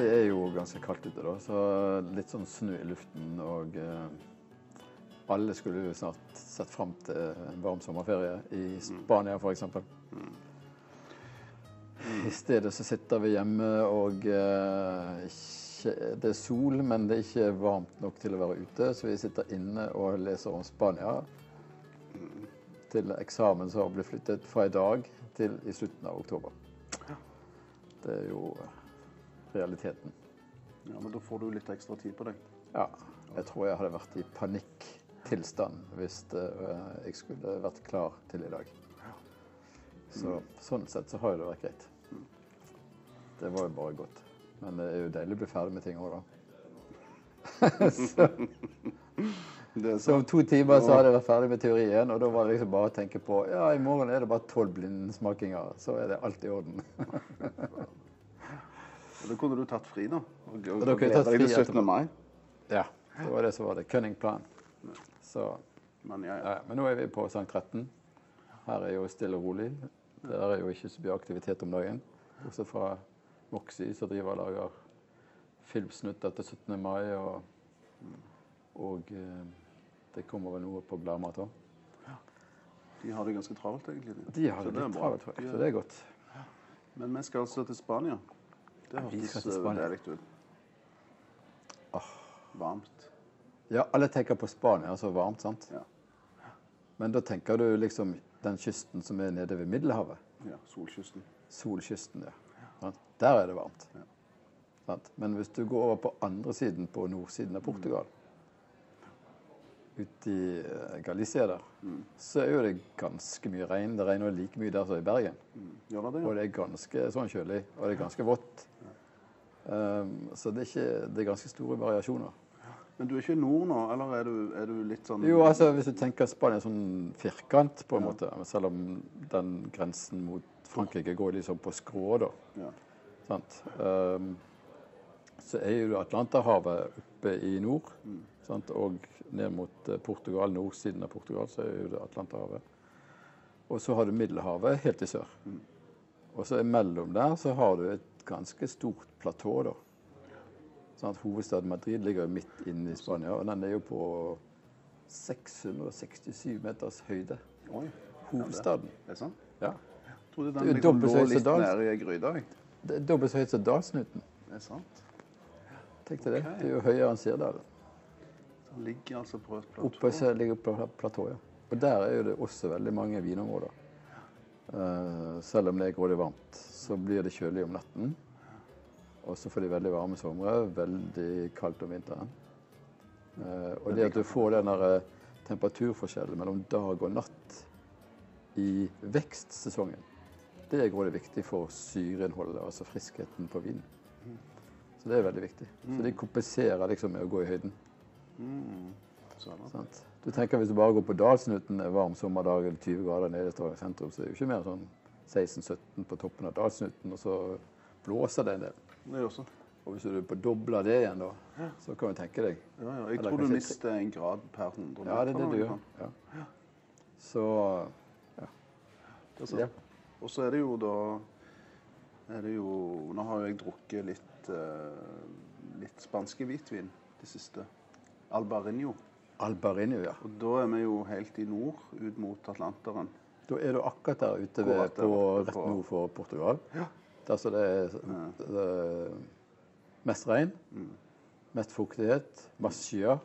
det er jo ganske kaldt ute, da. Så litt sånn snø i luften. Og eh, alle skulle jo snart sett fram til en varm sommerferie i Spania f.eks. Mm. I stedet så sitter vi hjemme, og eh, ikke, det er sol, men det er ikke varmt nok til å være ute. Så vi sitter inne og leser om Spania til eksamen som har blitt flyttet fra i dag til i slutten av oktober. Det er jo realiteten. Ja, Men da får du litt ekstra tid på deg. Ja, jeg tror jeg hadde vært i panikktilstand hvis eh, jeg skulle vært klar til i dag. Så, sånn sett så har jo det vært greit. Det var jo bare godt. Men det er jo deilig å bli ferdig med ting òg, da. så, så om to timer så hadde jeg vært ferdig med teorien, og da var det liksom bare å tenke på ja, i morgen er det bare tolv blindsmakinger, så er det alt i orden. Da kunne du tatt fri, da. Og, og, da kunne jeg tatt fri til 17. mai. ja, det var det som var det. Cunning plan. Så Men ja, ja. Men nå er vi på sang 13. Her er jo stille og rolig. Der er jo ikke så mye aktivitet om dagen. Også fra Moxie, som driver og lager filmsnutter til 17. mai. Og, og eh, det kommer vel noe på Gladmat òg. De har det ganske travelt, egentlig. De har det litt travelt, Så det er godt. Men vi skal altså til Spania. Det hørtes deilig ut. Varmt. Ja, alle tenker på Spania, så varmt, sant? Ja. Men da tenker du liksom den kysten som er nede ved Middelhavet. ja. Solkysten. Solkysten, ja. ja. Der er det varmt. Ja. Men hvis du går over på andre siden, på nordsiden av Portugal, ute i eh, Galicia der, så er jo det ganske mye regn. Det regner like mye der som i Bergen. Mm. Ja, det det? Og det er ganske sånn kjølig, og det er ganske vått. Um, så det er, ikke, det er ganske store variasjoner. Men du er ikke nord nå, eller er du, er du litt sånn Jo, altså hvis du tenker Spania er sånn firkant, på en måte, selv om den grensen mot Frankrike går liksom på skrå, da. Ja. Sant? Um, så er jo Atlanterhavet oppe i nord, sant? og ned mot eh, Portugal, nordsiden av Portugal, så er jo det Atlanterhavet. Og så har du Middelhavet helt i sør. Og så imellom der så har du et ganske stort platå, da. Sånn at hovedstaden Madrid ligger jo midt inne i Spania, og den er jo på 667 meters høyde. Oi, Hovedstaden. er det sant? Ja. Jeg trodde er den liksom lå litt gryta. Det er dobbelt så høyt som Dalsnuten. Det er sant. Tenk deg det. Okay. Det er jo høyere enn Sirdalen. Den ligger altså på et platå. Oppe ligger pla- ja. Og der er jo det også veldig mange vinområder. Eh, selv om det er grådig varmt, så blir det kjølig om natten. Og så får de veldig varme somre, veldig kaldt om vinteren. Eh, og det at du får den der eh, temperaturforskjellen mellom dag og natt i vekstsesongen, det er grådig viktig for syreinnholdet, altså friskheten på vinen. Så det er veldig viktig. Så de kompenserer liksom med å gå i høyden. Mm. Sånn. Du tenker Hvis du bare går på Dalsnuten en varm sommerdag eller 20 grader nede i Stavanger sentrum, så er det jo ikke mer sånn 16-17 på toppen av Dalsnuten, og så blåser det en del. Det gjør også. Og hvis du dobler det igjen, da, så kan du tenke deg Ja, ja. Jeg tror du mister en grad per 100 Ja, det er det du gjør. Ja. Så. Ja. Og så er det jo da er det jo, Nå har jo jeg drukket litt, eh, litt spanske hvitvin det siste. Albarinho. Albarinho, ja. Og da er vi jo helt i nord, ut mot Atlanteren. Da er du akkurat der ute ved, der på, rett nord for Portugal. Der som det er det er mest regn, mest fuktighet, masse skyer.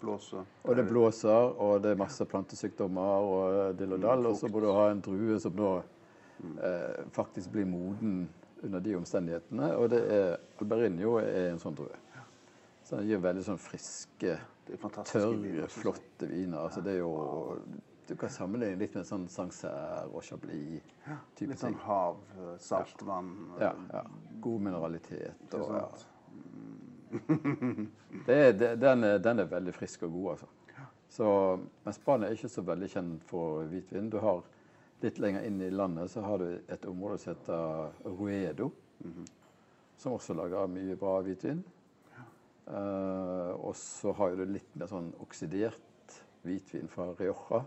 Blåser. Og det blåser, og det er masse plantesykdommer og dill og dall. Og så må du ha en drue som nå eh, faktisk blir moden under de omstendighetene. Og det er Albarinho er en sånn drue. Så den gir veldig sånn friske, Det tørre, flotte viner. Altså det er jo Du kan sammenligne litt med sånn Sancerre og Chablis-type Litt sånn hav, eh, saltvann. eh, Ja, ja. God mineralitet. Og, ja. Det det, den, er, den er veldig frisk og god, altså. Så, men Spania er ikke så veldig kjent for hvitvin. Du har Litt lenger inn i landet så har du et område som heter Ruedo, som også lager mye bra hvitvin. Eh, og så har du litt mer sånn oksidert hvitvin fra Rioja.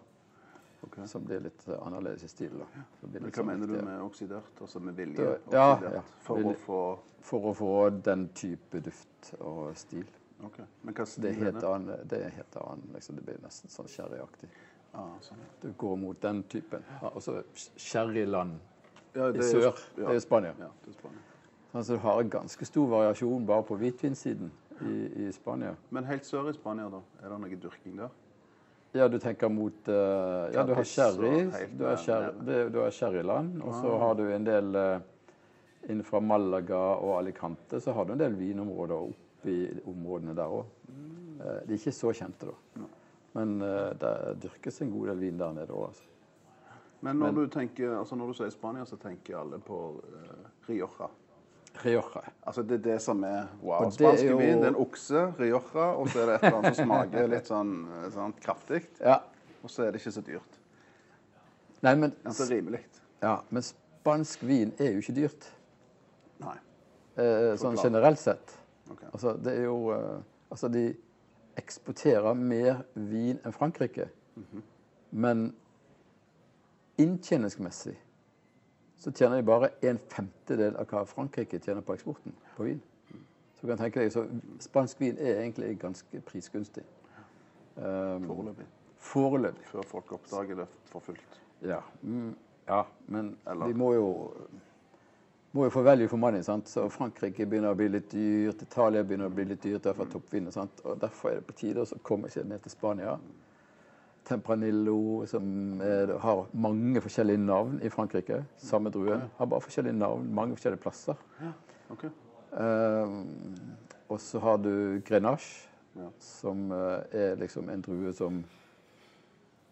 Okay. som blir litt annerledes i stil. da. Så Men Hva sånn mener du med oksidert? Altså med vilje Da- ja, oksidert? ja. For Vilje. å få For å få den type duft og stil. Okay. Men hva Det stil er er helt det? annen, det er helt annen liksom, Det blir nesten sånn sherryaktig. Ah, sånn. Du går mot den typen. Ja, og så sherryland ja, i det sør. Ja, Det er Spania. ja, det er Spania. Altså, du har en ganske stor variasjon bare på hvitvinsiden i, i Spania. Men helt sør i Spania, da? Er det noe dyrking der? Ja, du tenker mot uh, Ja, du har sherry. Du har, sherryland. Og så Ah. har du en del uh, Innenfra Malaga og Alicante så har du en del vinområder oppi områdene der òg. de er ikke så kjente, da. Men eh, det dyrkes en god del vin der nede òg. Altså. Men når Men- du tenker, altså når du sier Spania, så tenker alle på uh, Rioja. Rioja. Altså Det er det som er wow. Det Spansk jo- vin, det er en okse, Rioja, og så er det et eller annet som smaker litt sånn, eh, sånn kraftig. Ja. Og så er det ikke så dyrt. Nei, men, Altså rimelig. ja, men spansk vin er jo ikke dyrt. Nei. Eh, sånn generelt sett. ok. Altså, det er jo eh, Altså, de eksporterer mer vin enn Frankrike. Men inntjeningsmessig så tjener de bare en femtedel av hva Frankrike tjener på eksporten på vin. Så du kan tenke deg, så Spansk vin er egentlig ganske prisgunstig. Um, Foreløpig. foreløpig. Før folk oppdager det for fullt. Ja. Mm, ja, men Eller- de må jo må jo få value for money. sant? Så Frankrike begynner å bli litt dyrt, Italia begynner å bli litt dyrt derfor toppvin. sant? Og Derfor er det på tide å komme seg ned til Spania. Tempranillo, som er, har mange forskjellige navn i Frankrike. Samme druen. Har bare forskjellige navn mange forskjellige plasser. Ok. Ehm, og så har du Grenache, Ja. som uh, er liksom en drue som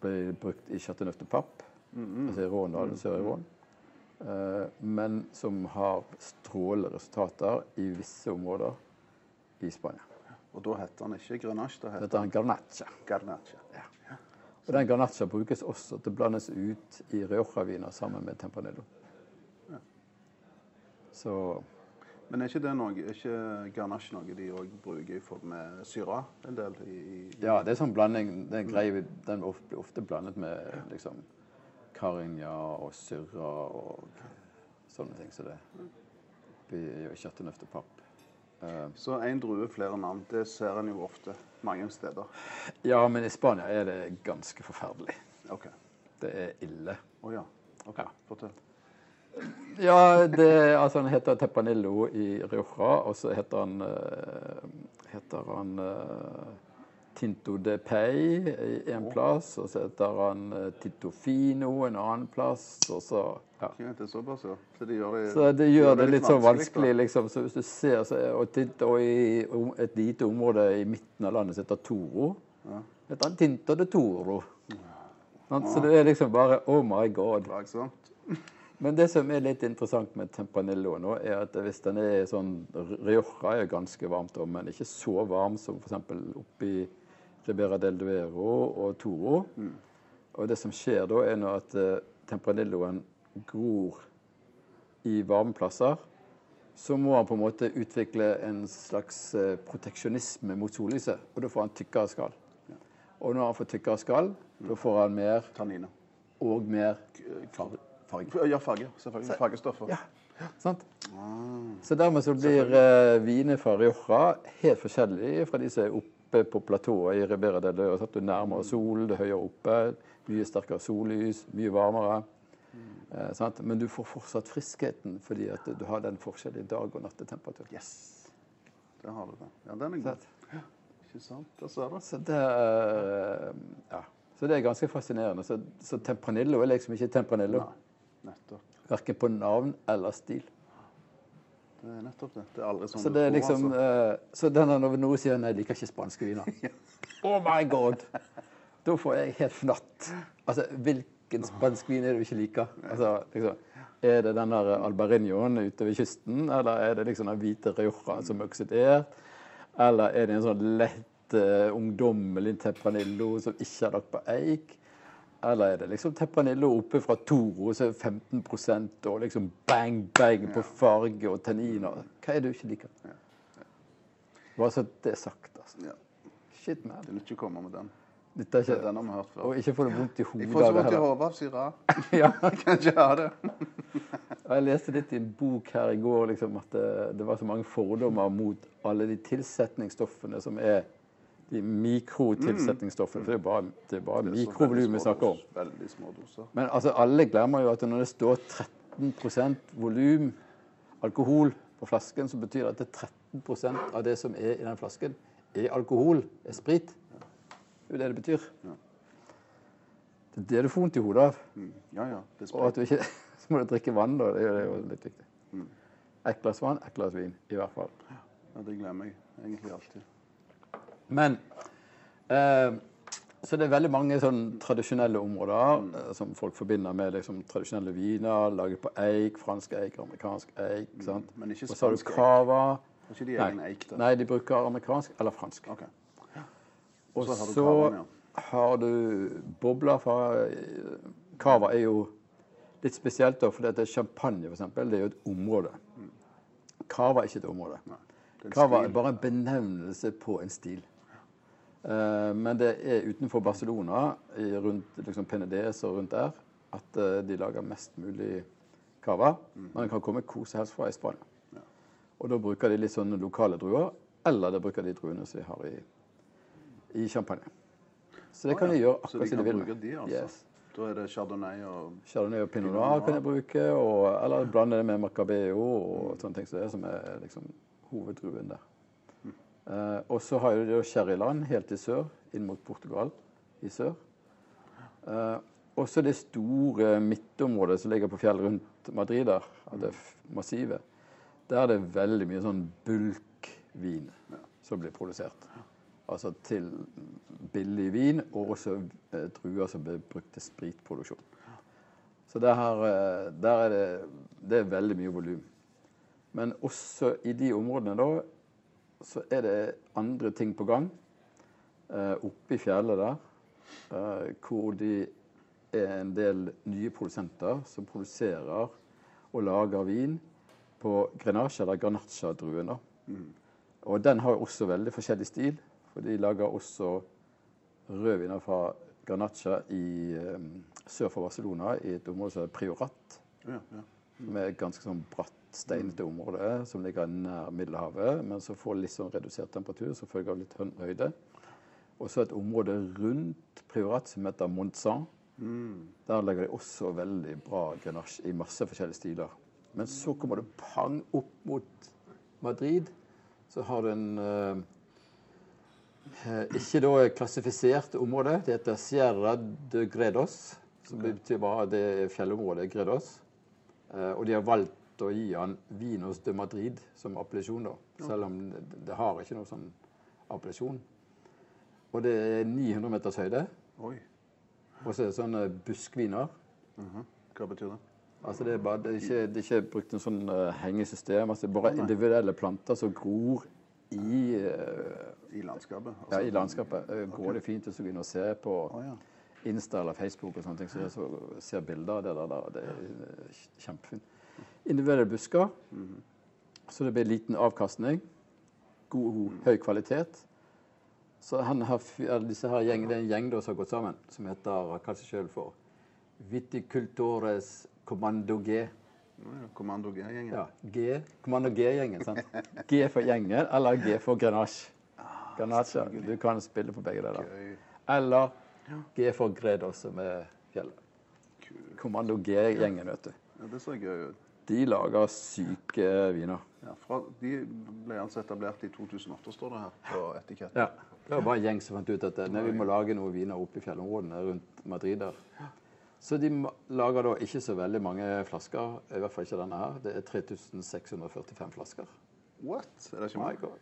ble brukt i Chateauneuf de Pape, altså i Råndalen sør i Rån. Eh, men som har strålende resultater i visse områder i Spania. Og da heter han ikke Grenache, da heter heter han garnacha. han Garnache. Og den garnacha brukes også til å blandes ut i Rioja-viner sammen med Tempranillo. Så Men er ikke det noe, er ikke Garnache noe de òg bruker i forhold med syra en del? I, i, Ja, det er sånn blanding. Den, greier, den blir ofte blandet med liksom Carinha og Syrra og sånne ting. Så det blir Chateauneuf de Pape. Eh, Så én drue, flere navn. Det ser en jo ofte mange steder. ja, men i Spania er det ganske forferdelig. OK. Det er ille. Å ja. Ok, Ja. Fortell. Ja, det, altså han heter Tepanillo i Rioja, og så heter han, eh, heter han eh, Tinto de Pei en plass, og så heter han eh, Tito Fino en annen plass, og så ja. Det såpass, ja. Så de gjør det, Så det gjør det litt sånn da. vanskelig, liksom. Så hvis du ser, så, og, Tinto i et lite område i midten av landet som heter Toro, heter han Tinto de Toro. Så det er liksom bare Oh my God. Men det som er litt interessant med Tempanillo nå, er at hvis den er sånn Rioja er ganske varmt, men ikke så varm som f.eks. oppi Ribera del Duero og Toro. Og det som skjer da, er nå at eh, Tempranilloen gror i varme plasser. Så må han på en måte utvikle en slags eh, proteksjonisme mot sollyset, og da får han tykkere skall. Og når han får tykkere skall, da får han mer Tanniner. og mer farge. Ja, farge. Selvfølgelig. Fargestoffer. Ja, sant? Så dermed så blir eh, viner fra Rioja helt forskjellige fra de som er oppe på platået i Ribera del sant? Du nærmer solen, det er høyere oppe, mye sterkere sollys, mye varmere. Eh, sant? Men du får fortsatt friskheten fordi at du har den forskjellige dag- og nattetemperatur. Yes. Det har du da. Ja, den er god. Sant? Ikke sant? Der ser du. Så det, er, ja. så det er ganske fascinerende. Så, så Tempranillo er liksom ikke Tempranillo. Nei, nettopp. Verken på navn eller stil. Det er nettopp det. Det er aldri sånn Så det er liksom altså. eh, Så denne noen sier nei, jeg liker ikke spanske viner. Oh my god! Da får jeg helt fnatt. Altså, hvilken spansk vin er det du ikke liker? Altså, liksom, er det den der albarinioen ute ved kysten, eller er det liksom den hvite Rioja som er oksidert? Eller er det en sånn lett uh, ungdommelig Tempranillo som ikke er lagt på eik? Eller er det liksom teppanillo oppe fra Toro, så er det 15% og liksom bang, bang på farge og tanniner? Hva er det du ikke liker? Bare så det er sagt, altså. Shit, man. Du er ikke komme med den. Dette er ikke, Den har vi hørt før. og ikke få det vondt i hodet. Jeg får så vondt i hodet av syra. Ja. Kan ikke ha det. Jeg leste litt i en bok her i går liksom, at det, det var så mange fordommer mot alle de tilsetningsstoffene som er de mikrotilsetningsstoffene. For det er bare, det er bare Det er mikrovolum vi snakker om. Veldig små doser. Men altså, alle glemmer jo at når det står 13% volum alkohol på flasken, så betyr det at det er 13% av det som er i den flasken, er alkohol, er sprit. Det er jo det det betyr. Det er det du får vondt i hodet av. Mm. Ja, ja. Det er Og at du ikke Så må du drikke vann, da. Det er jo- litt viktig. Ett glass vann, ett glass vin, i hvert fall. Ja, det glemmer jeg egentlig alltid. Men eh, Så det er veldig mange sånn tradisjonelle områder eh, som folk forbinder med liksom, tradisjonelle viner. Laget på eik, fransk eik, amerikansk eik. sant? Men ikke spansk eik. ikke de egen eik da? Nei, de bruker amerikansk eller fransk. Ok. Og så har ja. har du bobler fra Cava er jo litt spesielt, da, for dette champagne for eksempel, det er jo et område. Cava er ikke et område. Er Cava er bare en benevnelse på en stil. Eh, men det er utenfor Barcelona, rundt liksom Penedès og rundt der, at eh, de lager mest mulig cava. Man kan komme hvor som helst fra i Spania. Og da bruker de litt sånne lokale druer, eller da bruker de druene som de har i, i champagne. Så det kan ja. de gjøre akkurat de som de vil. bruke de, altså? Yes. Da er det chardonnay og Chardonnay og pinot noir. kan jeg bruke, og, eller blande det med macabeo og sånne ting som det, som er liksom hoveddruen der. Eh, og så har du sherryland helt i sør, inn mot Portugal i sør. Eh, og så det store midtområdet som ligger på fjellet rundt Madrid der, det massive. Der er det veldig mye sånn bulkvin som blir produsert. Altså til billig vin, og også eh, druer som blir brukt til spritproduksjon. Så der, her, der er det, det er veldig mye volum. Men også i de områdene da, så er det andre ting på gang. Eh, oppe i fjellet der, eh, hvor de er en del nye produsenter som produserer og lager vin på Grenache, eller Granacha-druen. Mm. Og den har også veldig forskjellig stil, for de lager også rødviner fra Granacha i, eh, sør for Barcelona, i et område som heter Priorat. Ja, ja. Som er ganske sånn bratt, steinete område som ligger nær Middelhavet, men som får litt sånn redusert temperatur som følge av litt høyde. Og så et område rundt Priorat som heter Montsan. Der legger de også veldig bra grenache i masse forskjellige stiler. Men så kommer du pang opp mot Madrid. Så har du en eh, ikke da klassifisert område. Det heter Sierra de Gredos. Som betyr bare det fjellområdet Gredos. Eh, og de har valgt å gi han Vinos de Madrid som appellasjon, da. Selv om det, det har ikke noe sånn appellasjon. Og det er 900 meters høyde. Oi. Og så er det sånne buskviner. Mhm. Hva betyr det? Altså det, er bare, det, er ikke, det er ikke brukt noe sånn uh, hengesystem. Altså det er bare individuelle planter som gror i, uh, I landskapet? ja, altså? i landskapet. Uh, Går det fint å gå inn og se på oh, ja. Insta eller Facebook og sånne ting, så jeg så, ser bilder av det der. Det er kjempefint. Individuelle busker, så det blir liten avkastning. God, høy kvalitet. Så han har, disse her gjeng, det er en gjeng da som har gått sammen, som heter, Hva seg selv for Viticultores Kommando G. Ja. Kommando G-gjengen? Ja, G, Kommando G-gjengen. sant? G for gjengen, eller G for Grenache. Grenache, Du kan spille på begge deler. Eller G for Gredos, som er fjellet. Kommando G-gjengen, vet du. Ja, det så gøy ut. De lager syke viner. Ja, fra, de ble altså etablert i 2008, står det her på etiketten. Ja. Det var bare en gjeng som fant ut at eh, nei, vi må lage noen viner oppe i fjellområdene rundt Madrid der. Så de lager da ikke så veldig mange flasker, i hvert fall ikke denne her. Det er 3645 flasker. What? Er det ikke mange?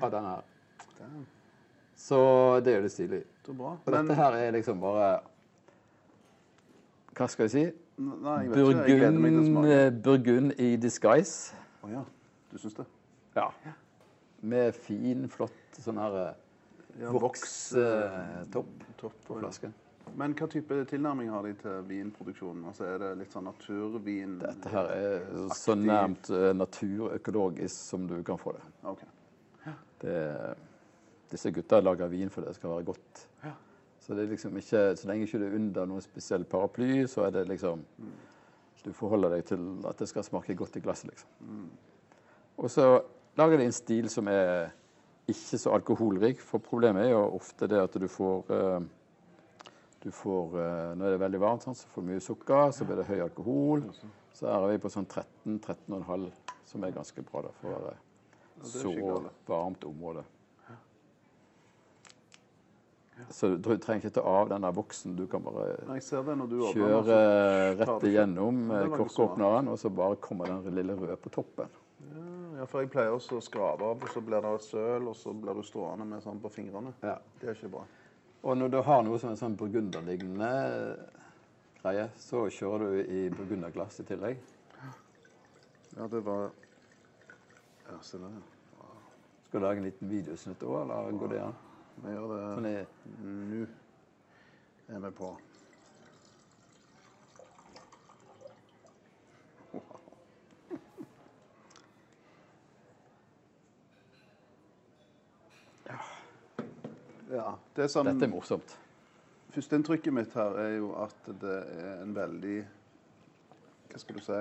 Av denne her. Damn. Så det er jo litt stilig. Så bra. Og dette her er liksom bare Hva skal jeg si? Nei, jeg vet ikke. Jeg gleder meg til å Burgund, smake. eh, Burgund i disguise. Å ja. Du syns det? Ja. Med fin, flott sånn her eh, Ja, vokstopp Topp. på flasken. Men hva type tilnærming har de til vinproduksjonen? Altså Er det litt sånn naturvin? Dette her er så nærmt eh, naturøkologisk som du kan få det. Ok. det disse gutta lager vin for det skal være godt. Så det liksom ikke, så lenge ikke du er under noen spesiell paraply, så er det liksom Du forholder deg til at det skal smake godt i glasset, liksom. Og så lager de en stil som er ikke så alkoholrik, for problemet er jo ofte det at du får eh, du får, eh, Når det er veldig varmt, sånn, så får du mye sukker, så blir det høy alkohol. Så her er vi på sånn 13-13,5, som er ganske bra da, for å være så varmt område. Så du trenger ikke ta av den der boksen. Du kan bare Nei, Jeg ser det når du åpner. kjøre den, så rett igjennom eh, korkåpneren, og så bare kommer den lille røde på toppen. Ja, for jeg pleier også å skrape av, og så blir det søl, og så blir du stående med sånn på fingrene. Ja. Det er ikke bra. Og når du har noe som en sånn burgunderlignende greie, så kjører du i burgunderglass i tillegg. Ja, det var Ja, se der. Skal du lage en liten videosnutt òg, eller går det an? Vi gjør det nå. Er vi på. Ja. Det som Dette er morsomt. Førsteinntrykket mitt her er jo at det er en veldig Hva skal du si?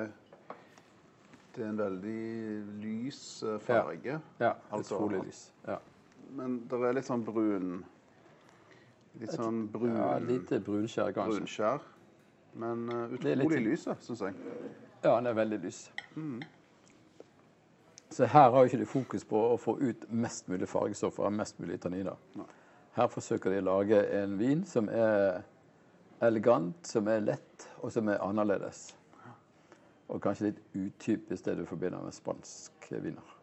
Det er en veldig lys farge. Ja, Ja, Altså, utrolig lys. Ja. Men det er litt sånn brun Litt sånn brun ja, Lite brunskjær, kanskje. brunskjær. Men uh, utrolig lyse, syns jeg. Ja, den er veldig lys. Så her har ikke de fokus på å få ut mest mulig fargestoffer og mest mulig tanniner. Nei. Her forsøker de å lage en vin som er elegant, som er lett, og som er annerledes. Og kanskje litt utypisk det du forbinder med spansk viner.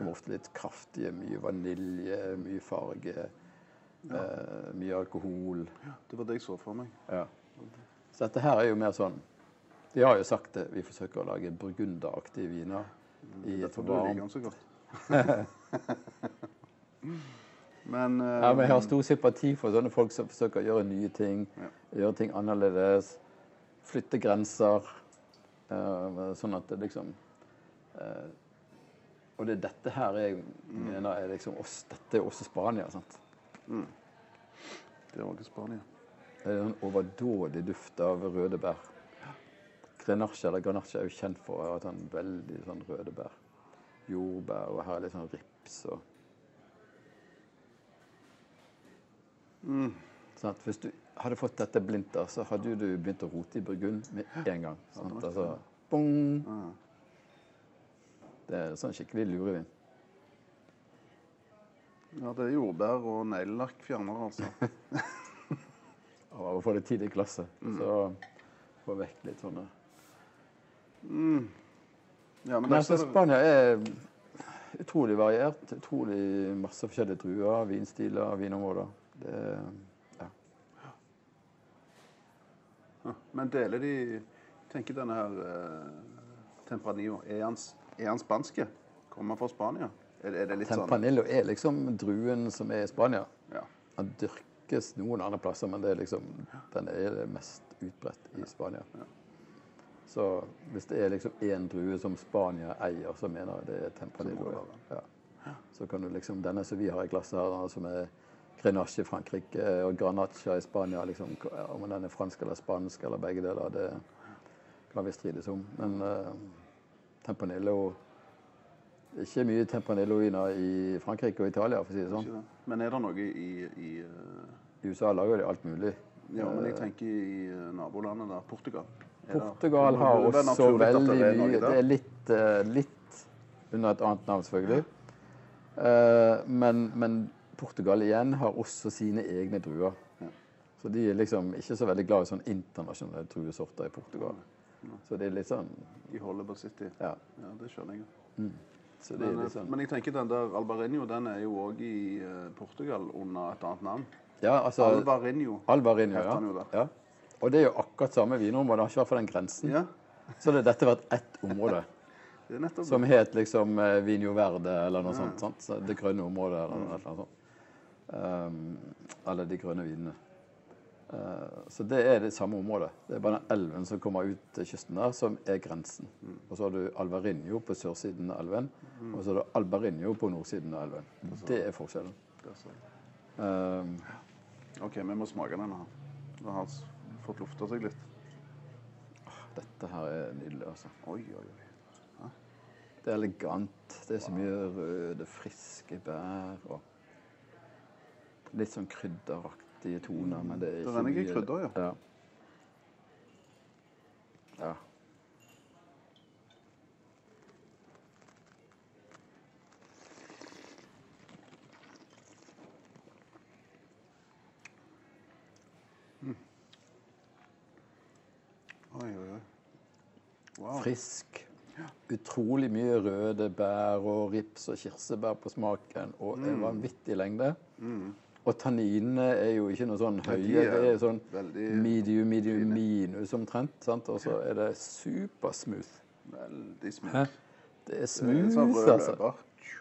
Som ofte er litt kraftige, mye vanilje, mye farge, eh, mye alkohol. Det var det jeg så for meg. Ja. Så dette her er jo mer sånn De har jo sagt det, vi forsøker å lage burgunderaktige viner i et varmt så godt. men, uh, Ja, men jeg har stor sympati for sånne folk som forsøker å gjøre nye ting, Ja. gjøre ting annerledes, flytte grenser, Uh, sånn at det liksom eh, Og det er dette her jeg mener er liksom oss, Dette er også Spania. sant? det er også Spania. Det er en overdådig duft av røde bær. Grenache eller Grenache er jo kjent for å ha sånn veldig sånn røde bær. Jordbær, og her er litt sånn rips og Sånn at hvis du hadde fått dette blindt, så hadde du begynt å rote i Burgund med en gang. Sant? Altså, bong! Det er sånn skikkelig lurevin. Ja, det er jordbær og neglelakkfjerner, altså. Og å få det tidlig i klasse. Så få vekk litt sånne Ja, men Men altså, Spania er utrolig variert. Utrolig masse forskjellige druer, vinstiler, vinområder. Det ja. Ja, Men deler de Tenker denne her eh, Tempranillo Er han, s- er han spanske? Kommer han fra Spania? Er, er det litt sånn Tempanillo er liksom druen som er i Spania. Ja. Han dyrkes noen andre plasser, men det er liksom, den er det mest utbredt i Spania. Så hvis det er liksom én drue som Spania eier, så mener jeg det er Tempanillo. Ja. Så kan du liksom, Denne som vi har i glasset her, som er Grenache i Frankrike og Granacha i Spania, liksom, om den er fransk eller spansk eller begge deler, det kan vi strides om. Men uh, Tempanillo Ikke mye Tempanillo-viner i Frankrike og Italia, for å si det sånn. Men er det noe i, i uh... I USA lager de alt mulig. Ja, men jeg tenker i eh, nabolandet der. Portugal. Portugal det har også veldig det er mye. Det er litt, eh, litt under et annet navn, selvfølgelig. Uh, men, men Portugal igjen har også sine egne druer. Ja. Så de er liksom ikke så veldig glad i sånn internasjonale druesorter i Portugal. Så det er litt sånn De holder på City. Ja. Ja, det skjønner jeg. Så det Men, sånn men jeg tenker den der Albarinho den er jo òg i eh, Portugal under et annet navn. Ja, altså. Alvarinho heter ja. han jo da. ja. Og det er jo akkurat samme vinområde, ikke vært for den grensen. Ja, Så det, dette har vært ett område. nettopp Som het liksom Vinho Verde eller noe sånt. sant? Så det grønne området eller noe eller sånt. Um, eller de grønne vinene. Eh, så det er det samme området. Det er bare den elven som kommer ut til kysten der, som er grensen. Og så har du Alvarinho på sørsiden av elven, og så har du Albarinho på nordsiden av elven. Det er forskjellen. Um, OK, vi må smake denne her. Den har fått lufta seg litt. Dette her er nydelig, altså. Oi, oi, oi. Det er elegant. Det er så mye røde, friske bær og litt sånn krydderaktige toner, men det er Det ikke renner ikke krydder, ja. ja. Ja. Oi, oi, oi. Wow. Frisk. Utrolig mye røde bær og rips og kirsebær på smaken, og en vanvittig lengde. Og tanninene er jo ikke noe sånn de høye, er det er sånn veldig medium, medium, minus omtrent. sant? Og så er det supersmooth. Veldig smooth. Hæ? Det er Det er smooth, sånn rød altså.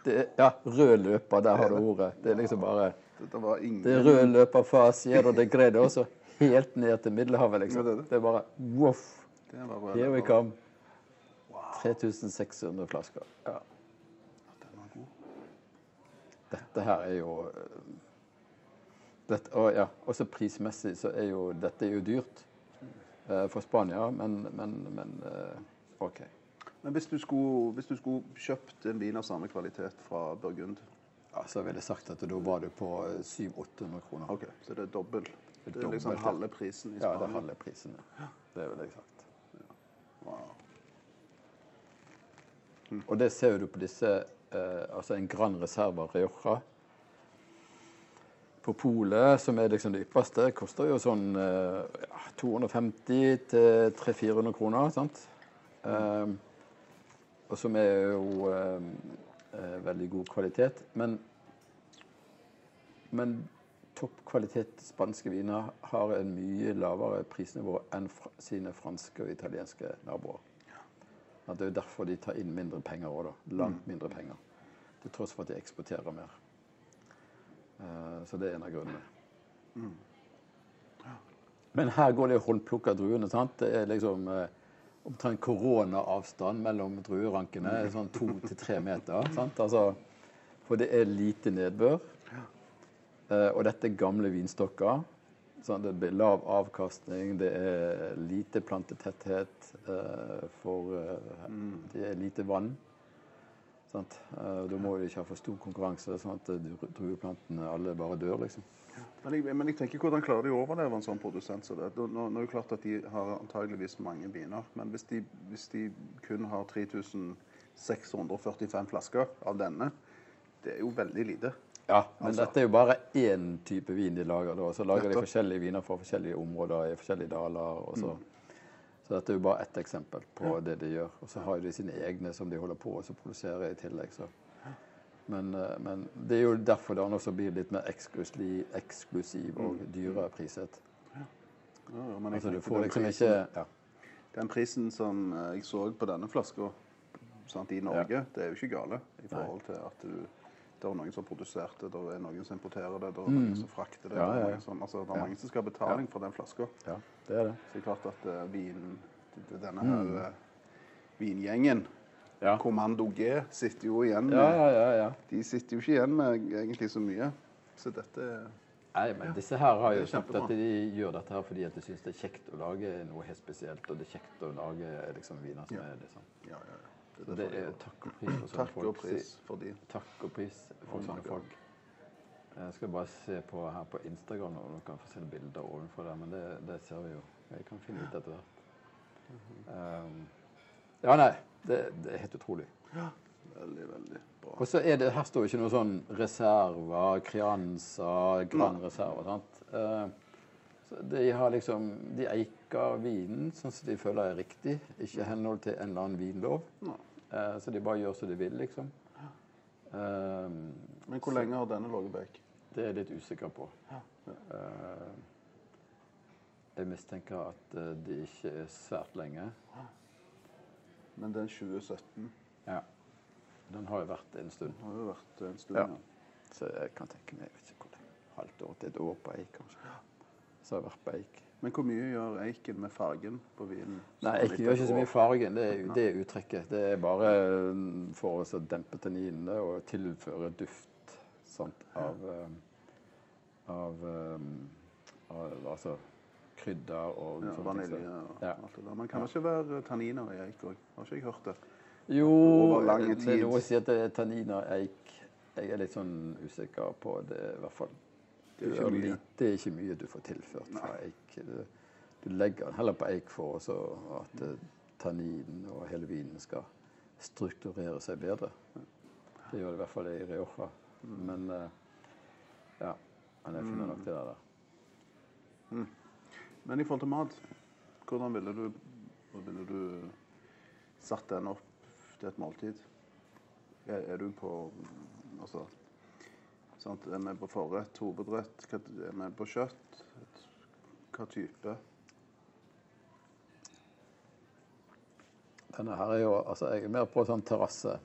er, ja, rød løper, der har du ordet. Det er liksom bare Dette var ingen Det er rød løper fra det de Grede også, helt ned til Middelhavet, liksom. Det er bare voff. Here we come. 3600 flasker. Ja. Dette her er jo øh, dette, og ja, Også prismessig så er jo dette er jo dyrt eh, for Spania, men, men, men eh, OK. Men hvis du, skulle, hvis du skulle kjøpt en vin av samme kvalitet fra Burgund Ja, så ville jeg sagt at da var du på 700-800 kroner. OK, så det er dobbelt. Det er dobbelt, liksom halve prisen i Ja, det er halve prisen. ja. Det ville jeg sagt. Wow. Og det ser du på disse eh, Altså en Gran Reserva Rioja på polet, som er liksom det ypperste, koster jo sånn eh, ja, 250-300-400 kroner. sant? Eh, og som er jo um, er veldig god kvalitet. Men, men toppkvalitet spanske viner har en mye lavere prisnivå enn fra, sine franske og italienske naboer. At det er jo derfor de tar inn mindre penger òg, da. Langt mindre penger. Til tross for at de eksporterer mer. Eh, Så det er en av grunnene. Men her går det å håndplukke druene. sant? Det er liksom eh, omtrent koronaavstand mellom druerankene. Sånn to til tre meter. sant? Altså, for det er lite nedbør. Eh, og dette er gamle vinstokker. Sånn, det blir lav avkastning, det er lite plantetetthet, eh, for eh, det er lite vann. Sant? Eh, da må de ikke ha for stor konkurranse, sånn at dru- drueplantene alle bare dør, liksom. Men jeg, men jeg tenker, hvordan klarer de å overleve en sånn produsent som det? Nå, nå er det klart at de har antageligvis mange viner, men hvis de, hvis de kun har 3645 flasker av denne, det er jo veldig lite. Ja, men Altså- dette er jo bare én type vin de lager. da, Så lager de forskjellige viner fra forskjellige områder i forskjellige daler. og så... Så dette er jo bare ett eksempel på det de gjør. Og så har de sine egne som de holder på å produsere i tillegg. Så. Men, eh, men det er jo derfor det også blir litt mer eksklusiv, eksklusiv og dyrere priset. Ja, ja, men jeg Altså du får liksom prisen- ikke ja. Den prisen som eh, jeg så på denne flaska i Norge, det er jo ikke gale i forhold til at du det er noen som produserer det, det er noen som importerer det, det er noen som frakter det. Mm. Det er noen som, altså, det er mange som skal ha betaling for den flaska. Det er det. Så det er klart at uh, vin, denne her uh, vingjengen. Ja. Kommando G, sitter jo igjen med, Ja, ja, ja. ja. De sitter jo ikke igjen med egentlig så mye. Så dette Nei, men disse her har jo sagt at de gjør dette her fordi at de syns det er kjekt å lage noe helt spesielt. Og det er kjekt å lage liksom, viner som er liksom Ja, ja. ja. Det, er, det er takk og pris for sånne Takk og pris for de. Takk og pris for sånne folk. Jeg skal bare se på her på Instagram om dere kan få se bilder ovenfor der, men det, det ser vi jo. Jeg kan finne ut etter hvert. Mhm. Um, ja, nei. Det, det er helt utrolig. Ja. Veldig, veldig bra. Og så er det, her står ikke noe sånn reserver, Crianza, Gran Reserva. sant? Uh, så de har liksom, de eiker vinen sånn som de føler er riktig, ikke i henhold til en eller annen vinlov. Eh, så de bare gjør som de vil, liksom. Eh, Men hvor lenge har denne ligget back? Det er jeg litt usikker på. Eh, jeg mistenker at eh, de ikke er svært lenge. Men den 2017 Ja. Den har jo vært en stund. har jo vært en stund. Ja. Ja. Så jeg kan tenke meg jeg vet ikke hvor lenge. Halvt år til et år på eik, kanskje. Så har jeg vært på eik. Men hvor mye gjør eiken med fargen på vinen? Nei, Eiken gjør ikke så mye fargen. Det er, det er uttrekket. Det er bare mm, for å dempe tanninene og tilføre duft av, eh, av eh, av altså krydder og Ja, vanilje og Ja. alt det der. Men kan det ikke være tanniner i eik òg? Har ikke jeg hørt det? Jo, det er noe å si at det er tanniner eik. Jeg er litt sånn usikker på det, i hvert fall. Det er ikke mye. lite, det er ikke mye du får tilført fra eik. Du, du legger den heller på eik for også at eh, tanninen og hele vinen skal strukturere seg bedre. Det gjør det i hvert fall i Rioja. Mm. Men eh, ja, men jeg finner nok det der. Men i forhold til mat, hvordan ville du, ville du satt den opp til et måltid? Er, er du på Altså sant? Er vi på forrett, hovedrett? Er vi på kjøtt? Hva type? Denne her er jo Altså, jeg er mer på sånn terrasse.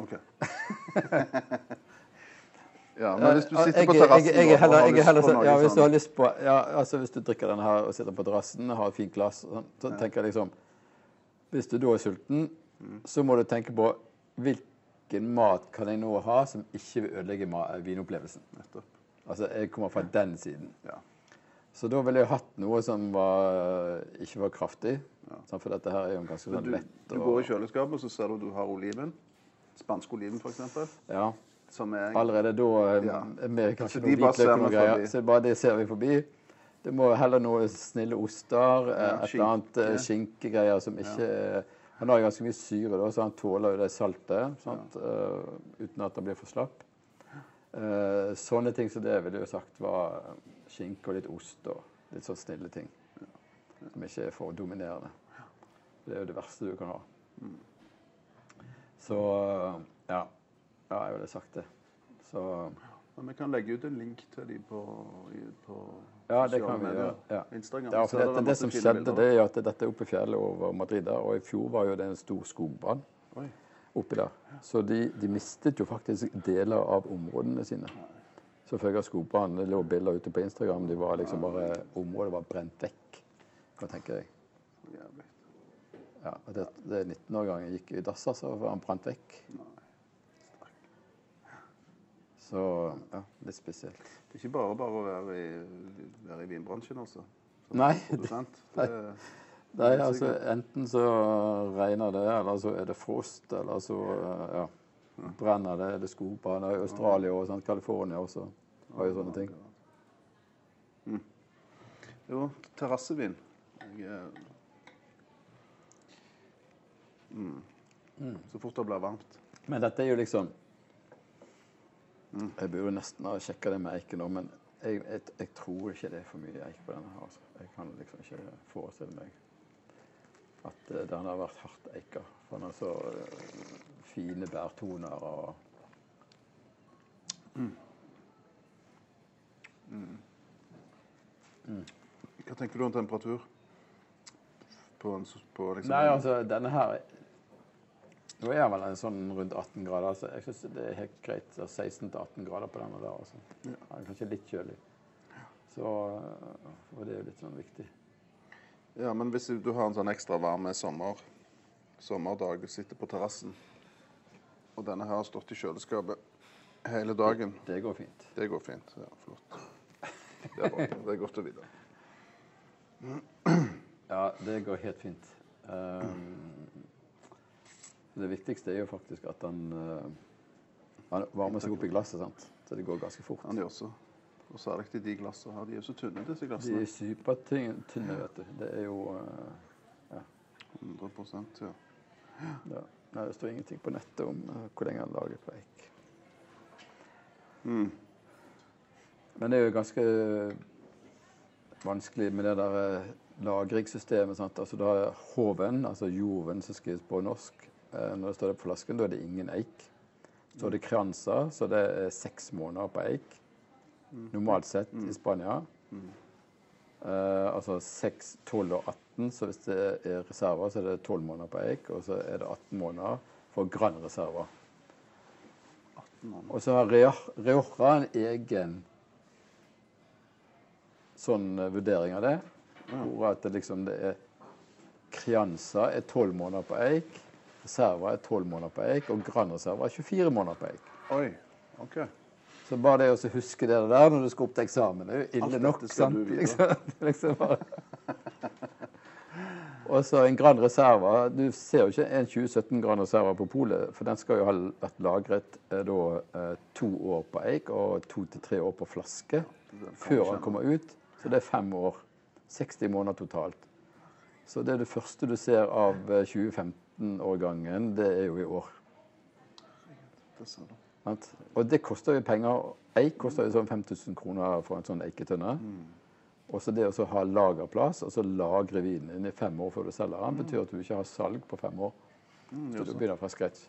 OK. ja, men hvis du sitter på terrassen er og har lyst heller på sånn, noe ja, Hvis du har sånn lyst på ja, altså Hvis du drikker denne her og sitter på terrassen og har fint glass, sånn, så tenker jeg liksom Hvis du da er sulten, Mm. så må du tenke på hvilken mat kan jeg nå ha som ikke vil ødelegge vinopplevelsen. Altså, Jeg kommer fra den siden. Ja. Så da ville jeg hatt noe som var, ikke var kraftig. Ja. For dette her er jo ganske sånn lett. du går i kjøleskapet, og så ser du at du har oliven. Spansk oliven, f.eks. ja, er Allerede da eh, Ja. med kanskje Så noe hvitløk og greier. Så bare det ser vi forbi. Det må heller noe snille oster, eh, Ja, et eller annet eh, skinkegreier som ikke eh, Han har ganske mye syre, da, så han tåler jo det saltet eh, uten at han blir for slapp. Uh, sånne ting som det ville jo sagt var skinke og litt ost og litt sånn snille ting. Som ikke er for dominerende. Det er jo det verste du kan ha. Så ja. Ja, jeg ville sagt det. Så Men vi kan legge ut en link til de på, på Ja, det kan vi gjøre. Ja. Instagram. Ja, for er det, det, som skjedde, det er at dette er oppe i fjellet over Madrid, og i fjor var jo det en stor skogbrann oppi der. Så de, de mistet jo faktisk deler av områdene sine. Så følge av skogbrannen. Det lå bilder ute på Instagram. De var liksom bare, Området var brent vekk, hva tenker jeg. Ja, det, det 19-årgangen gikk i dass, altså, han brant vekk. Så ja, litt spesielt. Det er ikke bare bare å være i, være i vinbransjen, altså. Nei, Det. Det, Nei, altså enten så regner det, eller så er det frost, eller så ja, brenner det. Er det skogbrann i Australia og sånn, California også. Har jo sånne ting. Mm. Jo, terrassevin. Er- mm. Så fort det blir varmt. Men dette er jo liksom Jeg burde nesten ha sjekka det med eiken nå, men jeg, jeg, jeg tror ikke det er for mye eik på denne. her, Altså. Jeg kan liksom ikke forestille meg at uh, den har vært hardt eika. For den har så uh, fine bærtoner og Hva tenker du om temperatur? På på liksom Nei, altså, denne her Nå er den vel en sånn rundt 18 grader, så jeg syns det er helt greit. 16-18 grader på denne der. Altså. Ja. kanskje litt kjølig. Så Og det er jo litt sånn viktig. Ja, men hvis du har en sånn ekstra varm sommer, sommerdag, og sitter på terrassen, og denne her har stått i kjøleskapet hele dagen, Det går fint. det går fint. Ja, flott. Det er, det er godt å vite. Ja, det går helt fint. Um, det viktigste er jo faktisk at den uh, han varmer seg opp i glasset, sant? så det går ganske fort. Han gjør så. Og særlig de glassene her. De er jo så tynne, disse glassene. De er supertynne, vet du. Det er jo uh, 100% ja. ja. Nei, Det står ingenting på nettet om uh, hvor lenge han lager på eik. Mm. Men det er jo ganske vanskelig med det der eh, lagringssystemet. Sant? Altså, da har hoven, altså joven som skrives på norsk, eh, når det står det på flasken, da er det ingen eik. Så er det kransa, så det er seks måneder på eik. Normalt sett i Spania. Uh, altså 6, 12 og 18, så hvis det er reserver, så er det 12 måneder på eik. Og så er det 18 måneder for Gran reserver. 18 måneder. Og så har Rioja en egen sånn eh, vurdering av det. Hvor at det liksom det er Crianza er 12 måneder på eik reserver er 12 måneder på eik, og granreserver er 24 måneder på eik. Oi, ok. Så bare det å huske det der når du skal opp til eksamen, det er jo ille nok. sant? Liksom, liksom og så en Grand Reserva. Du ser jo ikke en 2017 Grand Reserva på polet, for den skal jo ha vært lagret eh, da eh, to år på eik og to til tre år på flaske før den kommer ut. Så det er fem år. 60 måneder totalt. Så det er det første du ser av eh, 2015 år gangen, det er jo i år. Og det koster jo penger. Eik koster jo sånn 5000 kroner for en sånn eiketønne. Mm. Og så det å ha lagerplass, altså lagre vinen din i fem år før du selger den, mm. betyr at du ikke har salg på fem år. Mm, så du begynner fra scratch.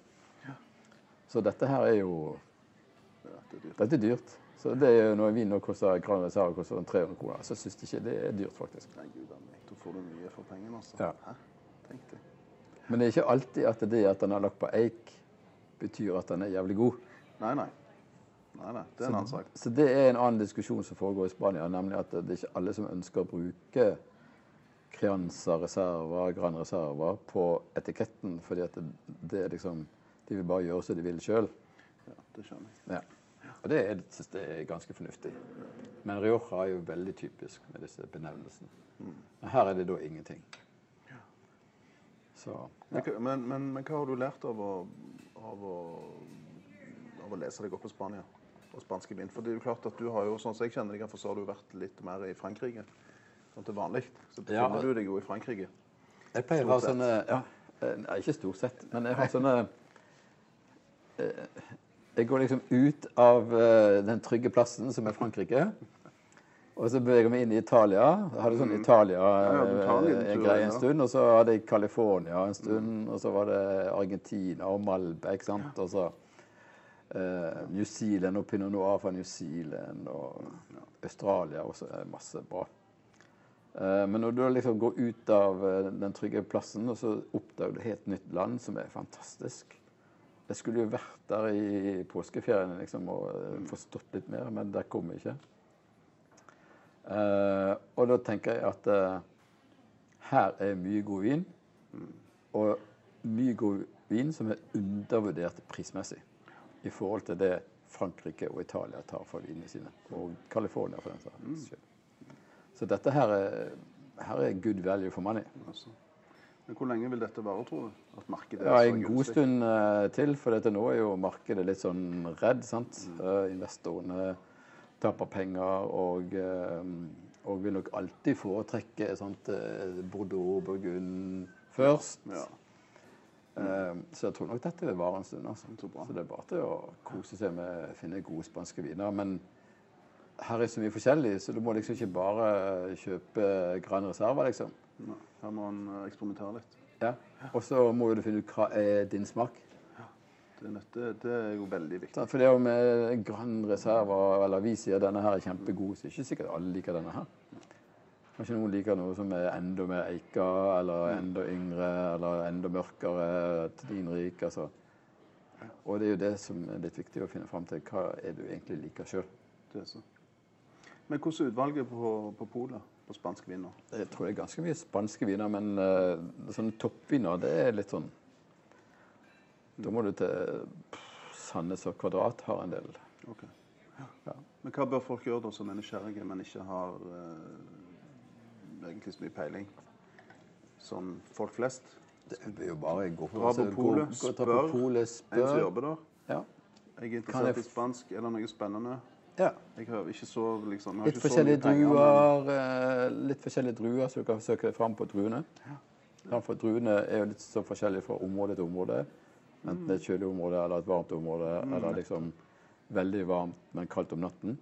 Så dette her er jo Dette er dyrt. Så det er jo når vin koster Gran Reserve koster sånn 300 kroner, så syns de ikke det er dyrt, faktisk. Nei, gud. Da får du mye for pengene, altså. Ja. Hæ? Tenk det. Men det er ikke alltid at det at han er lagt på eik, betyr at han er jævlig god. Nei, nei. Nei, nei. Det er en annen sak. Så det er en annen diskusjon som foregår i Spania, nemlig at det er ikke alle som ønsker å bruke Crianza reserver, Gran reserver på etiketten, fordi at det, det er liksom De vil bare gjøre som de vil sjøl. Ja, det skjønner jeg. Ja. Og det er- synes jeg er ganske fornuftig. Men Rioja er jo veldig typisk med disse benevnelsene. Men her er det da ingenting. Så Men, hva- men, men, men hva har du lært av å, av å, av å lese deg opp på Spania og spanske vin? For det er jo klart at du har jo, sånn som jeg kjenner deg, for så har du vært litt mer i Frankrike. Sånn til vanlig. Så Ja. du deg jo i Frankrike. Jeg pleier å ha sånne ja, eh, Nei, ikke stort sett, men jeg har sånne eh, Jeg går liksom ut av eh, den trygge plassen som er Frankrike. Og så beveger vi inn i Italia. Jeg hadde sånn Mm. En liten eh, en stund. Og så hadde jeg California en stund. Og så var det Argentina og Malbec. sant? Og så eh, New Zealand og Pinot Noir fra New Zealand. Og Australia også er masse bra. Eh, Men når du liksom går ut av eh, den trygge plassen, og så oppdager du et helt nytt land som er fantastisk. Jeg skulle jo vært der i påskeferien liksom, og eh, forstått litt mer, men der kom jeg ikke. Eh, og da tenker jeg at uh, her er mye god vin, og mye god vin som er undervurdert prismessig i forhold til det Frankrike og Italia tar for vinene sine, og California for den saks skyld. Så dette her er, her er good value for money. Altså. Men hvor lenge vil dette vare, tror du? At markedet Ja, en god stund uh, til, for dette nå er jo markedet litt sånn redd. sant? Eh, investorene taper penger og, eh, og vil nok alltid foretrekke sånt, eh, Bordeaux, Burgund først. Ja. Eh, så jeg tror nok dette vil vare en stund. altså. Så bra. Så det er bare til å kose seg med å finne gode spanske viner. Men her er så mye forskjellig, så du må liksom ikke bare kjøpe Gran Reserva, liksom. Nei, Her må eh, eksperimentere litt. Ja. Og så må du finne ut hva er din smak. Det, det, er jo veldig viktig. For det er jo med grønn reserve, eller vi sier denne her er kjempegod, så er det ikke sikkert alle liker denne her. Kanskje noen liker noe som er enda mer eika, eller enda yngre, eller enda mørkere, tanninrik. Altså. Og det er jo det som er litt viktig å finne fram til. Hva er du egentlig liker sjøl? Men hvordan er utvalget på, på polet på spanske viner? Jeg tror det er ganske mye spanske viner, men uh, sånne toppviner, det er litt sånn Da må du til Sandnes og Kvadrat har en del. Ok. Ja. Men hva bør folk gjøre da som er nysgjerrige, men ikke har eh, egentlig så mye peiling? Som folk flest? Det er jo bare å gå på, på polet, spør, pole, spør. En som jobber der? Ja. Jeg er interessert jeg i spansk. Er det noe spennende? ja. Jeg har ikke så liksom jeg har Litt ikke så forskjellige mye penger, men- druer, eh, litt forskjellige druer, så du kan søke deg fram på druene. Ja, for druene er jo litt så forskjellige fra område til område. Enten det er et kjølig område eller et varmt område, eller liksom veldig varmt, men kaldt om natten.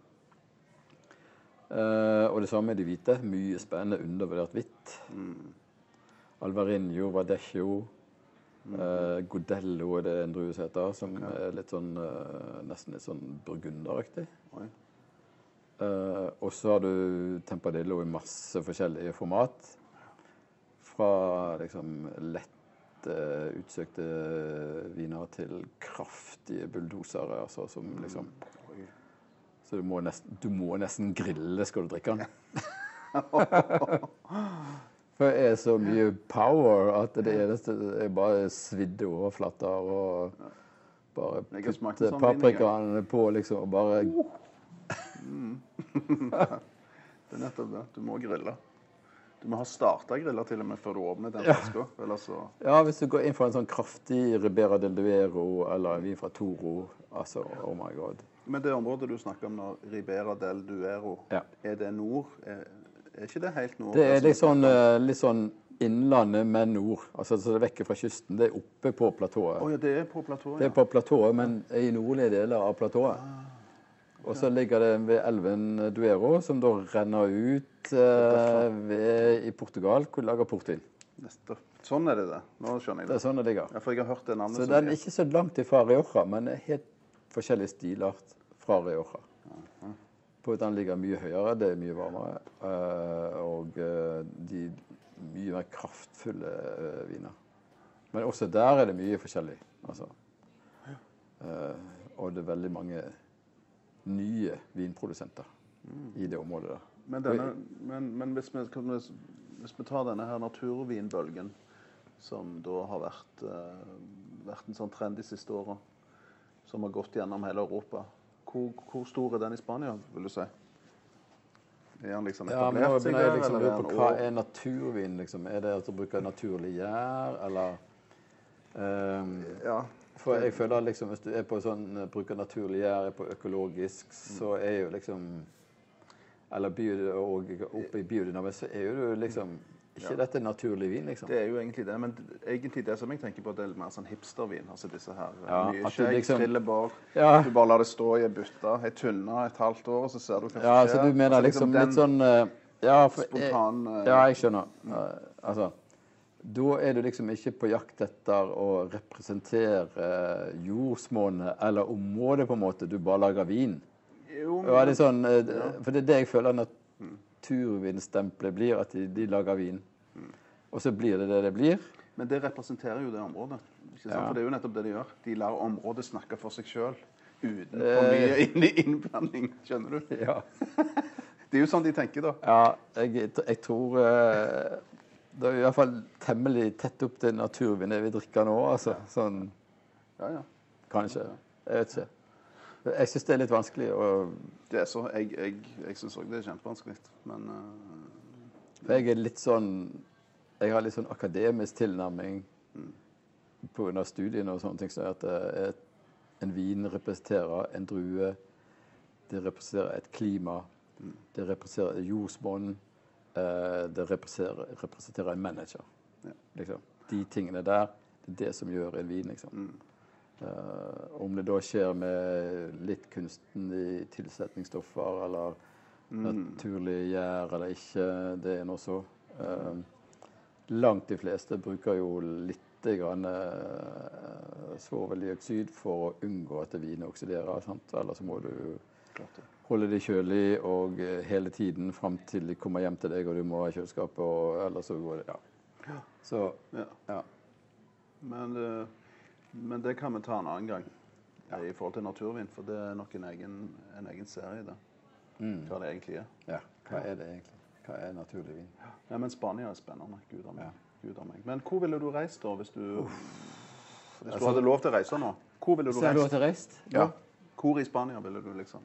Uh, og det samme med de hvite. Mye spennende undervurdert hvitt. Alvarinho, Vadecchio, uh, Godello er det en drue som heter, som er litt sånn uh, nesten litt sånn burgunderaktig. Og så har du Tempadillo i masse forskjellige format. Fra liksom lett utsøkte viner til kraftige bulldosere. Altså, som liksom Så du må, nesten, du må nesten grille skal du drikke den. For det er så mye power at det eneste er bare svidde overflater og Bare putte sånn paprikaene på, liksom, og bare Det er nettopp det. Du må grille. Du må ha starta grilla til og med før du åpner den Ja. flaska. Ja. så Ja, hvis du går inn for en sånn kraftig Ribera del Duero eller en vin fra Toro, altså Oh my god. Men det området du snakker om nå, Ribera del Duero, Ja. er det nord? Er, er ikke det helt nord? Det er Altså, litt sånn, eh, litt sånn innlandet, men nord. Altså så det er vekk fra kysten. Det er oppe på platået. Oh, ja, det er på platået, Det er på platået, men i nordlige deler av platået. Og så ligger det ved elven Duero, som da renner ut eh, ved, i Portugal, hvor de lager portvin. Nettopp. Sånn er det det. Nå skjønner jeg Det det. er sånn det ligger. Ja, for jeg har hørt det navnet. Så den er ikke så langt ifra Rioja, men er helt forskjellig stilart fra Rioja. På at den ligger mye høyere, det er mye varmere, eh, og eh, de mye mer kraftfulle eh, viner. Men også der er det mye forskjellig, altså. Og det er veldig mange nye vinprodusenter i det området der. Men, denne, men, men hvis, vi, hvis vi tar denne her naturvinbølgen, som da har vært, eh, vært en sånn trend de siste åra, som har gått gjennom hele Europa, hvor, hvor stor er den i Spania, vil du si? Er den liksom Ja, etablert seg begynner der, liksom eller er hva er naturvin, liksom? Er det at du bruker naturlig gjær, eller um, Ja. For jeg føler liksom hvis du er på sånn, bruker naturlig gjær, er på økologisk, så er jo liksom Eller bio, og oppe i biodynamisk, så er jo du liksom Ikke dette naturlig vin, liksom. Det er jo egentlig det, men egentlig det som jeg tenker på, det er mer sånn hipstervin. Altså disse her eh, Ja, mye skjegg, liksom- trillebår. Ja. Du bare lar det stå i ei bytte, ei tynne, et halvt år, og så ser du hva som Ja, skjer. så du mener Altså, liksom den litt sånn uh, Ja, for spontan uh, ja, jeg skjønner. Uh, altså Da er du liksom ikke på jakt etter å representere eh, jordsmonnet eller området, på en måte. Du bare lager vin. Jo, Ja, det sånn, eh, For det er det jeg føler naturvinstempelet blir, at de, de lager vin. Og så blir det det det blir. Men det representerer jo det området. Ja. For det er jo nettopp det de gjør. De lar området snakke for seg sjøl. Uten Eh. for mye inn- innblanding. Skjønner du? Ja, Det er jo sånn de tenker, da. ja jeg, jeg tror eh, Det er i hvert fall temmelig tett opp til naturvinet vi drikker nå, altså. Sånn Ja, ja. kanskje. Jeg vet ikke. Jeg syns det er litt vanskelig å Det er så, jeg jeg, jeg syns òg det er kjempevanskelig. Men uh, jeg er litt sånn Jeg har litt sånn akademisk tilnærming pga. studiene og sånne ting. Så at eh, et, en vin representerer en drue. Det representerer et klima. Det representerer jordsmonn. Eh, det representerer, representerer en manager. Ja. Liksom. De tingene der, det er det som gjør en vin, liksom. Eh, om det da skjer med litt kunsten i tilsetningsstoffer eller naturlig gjær eller ikke, det er nå så. Uh, langt de fleste bruker jo litt grann uh, svoveldioksid for å unngå at vinet oksiderer. Sant? Eller så må du klart det. Holde det kjølig og eh, hele tiden fram til de kommer hjem til deg og du må ha kjøleskapet, og ellers så går det Ja. Så Ja. ja. Men, eh, men det kan vi ta en annen gang ja. i forhold til naturvin. For det er nok en egen, en egen serie, det. Hva det egentlig er. ja. Hva er det egentlig? Hva er naturlig vin? Ja, men Spania er spennende. Gud av meg. Ja. Gud av meg. Men hvor ville du reist da, hvis du Hvis du Altså- hadde lov til å reise nå? Hvor ville du reist? til reist? Ja. Hvor i Spania ville du liksom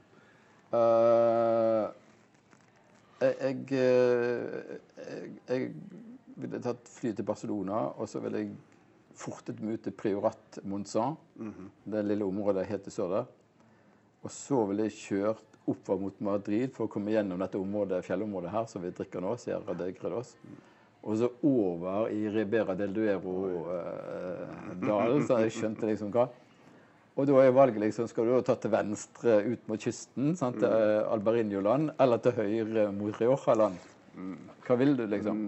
jeg, jeg, eh, jeg, jeg ville tatt fly til Barcelona, og så ville jeg fortet meg ut til Priorat Monsan. Det lille området helt til sør der. Og så ville jeg kjørt oppover mot Madrid for å komme gjennom dette området, fjellområdet her som vi drikker nå, Sierra de Gredos. Og så over i Ribera del Duero-dalen, så jeg skjønte liksom hva. Og da er valget liksom, skal du ta til venstre ut mot kysten, sant, til eh, Albarinho-land, eller til høyre mot Rioja-land? Hva vil du, liksom?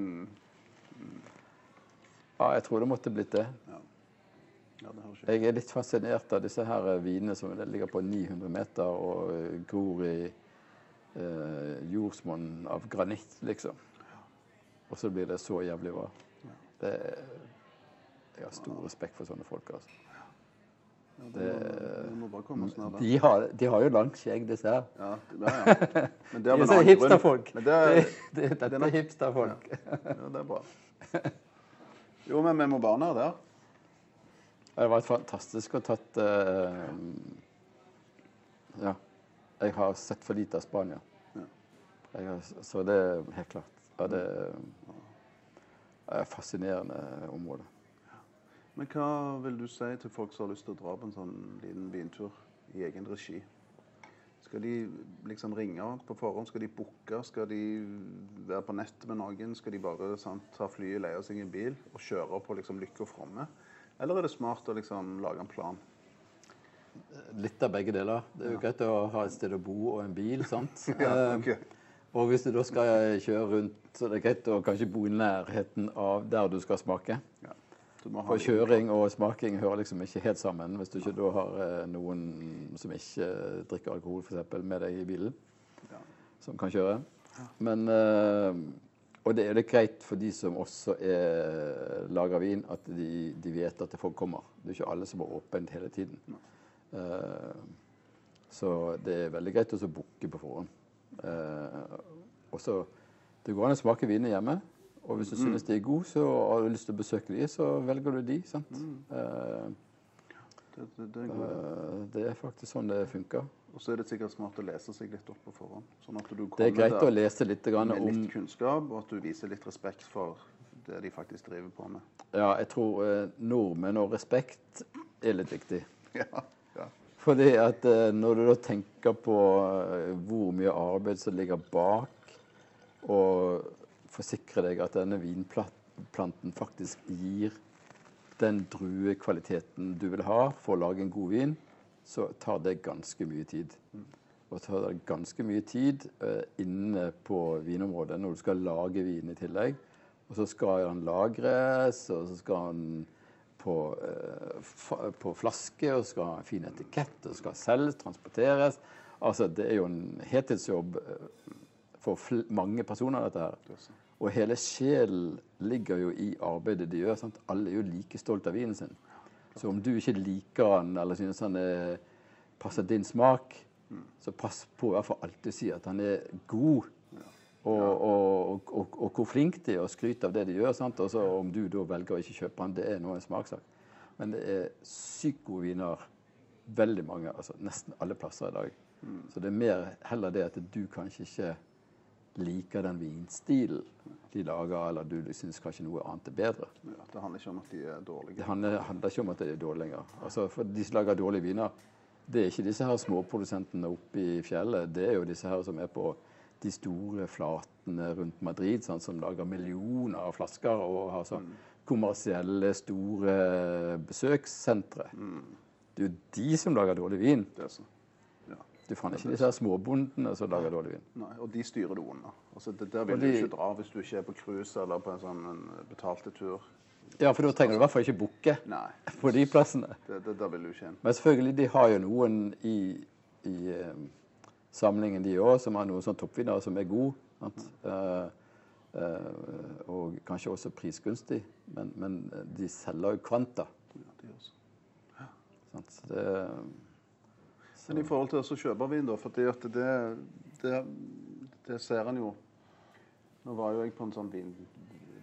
Ja, jeg tror det måtte blitt det. Ja, det høres Jeg er litt fascinert av disse her vinene som ligger på 900 meter og eh, gror i eh, jordsmonn av granitt, liksom. Og så blir det så jævlig bra. Det jeg har stor respekt for sånne folk. altså. Ja, det, må, det må. De har, de har jo langt skjegg, disse her. Ja, det, ja, ja. Men det De er så hipsterfolk. Det, Det, det, det, dette det er er hipsterfolk. ja, det er bra. Jo, men vi må bare ned der. Det var fantastisk å tatt uh, Ja. Jeg har sett for lite av Spania. Ja. Har, så det er helt klart. Ja, det er fascinerende område. Men hva vil du si til folk som har lyst til å dra på en sånn liten vintur i egen regi? Skal de liksom ringe på forhånd? Skal de booke? Skal de være på nett med noen? Skal de bare sant, ta flyet, leie seg en bil og kjøre på liksom, lykke og fromme? Eller er det smart å liksom lage en plan? Litt av begge deler. Det er jo greit å ha et sted å bo og en bil, sant. Ja, okay. Og hvis du da skal kjøre rundt, så det er greit å kanskje bo i nærheten av der du skal smake. Ja. For kjøring og smaking hører liksom ikke helt sammen hvis du ikke da har eh, noen som ikke drikker alkohol for eksempel, med deg i bilen, Ja. som kan kjøre. Men, eh, og det er det greit for de som også er lager vin, at de, de vet at folk kommer. Det er ikke alle som har åpent hele tiden. Eh, så det er veldig greit å booke på forhånd. Også, Det går an å smake viner hjemme. Og hvis du synes de er gode, så har du lyst til å besøke de, så velger du de. sant? Eh, Det, det, det er eh, det er faktisk sånn det funker. Og så er det sikkert smart å lese seg litt opp på forhånd. Sånn at du Det er greit å lese litt med om litt kunnskap, og at du viser litt respekt for det de faktisk driver på med. Ja, jeg tror eh, nordmenn og respekt er litt viktig. Ja, ja. Fordi at eh, når du da tenker på eh, hvor mye arbeid som ligger bak, og forsikre deg at denne vinplanten faktisk gir den druekvaliteten du vil ha for å lage en god vin, så tar det ganske mye tid. Og tar det ganske mye tid eh, inne på vinområdet når du skal lage vin i tillegg. Og så skal den lagres, og så skal den på, eh, på flaske, og skal ha en fin etikett, og skal selges, transporteres. Altså, det er jo en heltidsjobb eh, for mange personer, dette her. Og hele sjelen ligger jo i arbeidet de gjør. Sant? Alle er jo like stolt av vinen sin. Så om du ikke liker den, eller synes han er, passer din smak, så pass på i hvert fall alltid å si at han er god. Og, og, og, og hvor flink de er, og skryt av det de gjør. Sant? Og så om du da velger å ikke kjøpe den, det er nå en smakssak. Men det er sykt gode viner veldig mange, altså nesten alle plasser i dag. Så det er mer heller det at du kanskje ikke liker den vinstilen de lager, eller du syns kanskje noe annet er bedre. Ja, det handler ikke om at de er dårlige. Det handler, handler ikke om at de er dårlige lenger. Altså, for de som lager dårlige viner, det er ikke disse her småprodusentene oppe i fjellet. Det er jo disse her som er på de store flatene rundt Madrid, sånn, som lager millioner av flasker og har sånn kommersielle, store besøkssentre. Det er jo de som lager dårlig vin. Det er så. Du fant ikke disse småbondene som lager dårlig vin. Nei, og de styrer du under. Altså, det, der vil de... du ikke dra hvis du ikke er på cruise eller på en sånn en betalte tur. Ja, for da trenger du i hvert fall ikke booke på de plassene. det, det, der vil du ikke inn. Men selvfølgelig, de har jo noen i, i uh, samlingen, de òg, som har noen sånne toppvinnere som er gode. Sant? uh, eh, og kanskje også prisgunstig. Men, men de selger jo kvanta. Ja, de gjør Ja. Sant? Så det, Men i forhold til å kjøpe vin, da, for det, det, det, det ser en jo Nå var jo jeg på en sånn vin,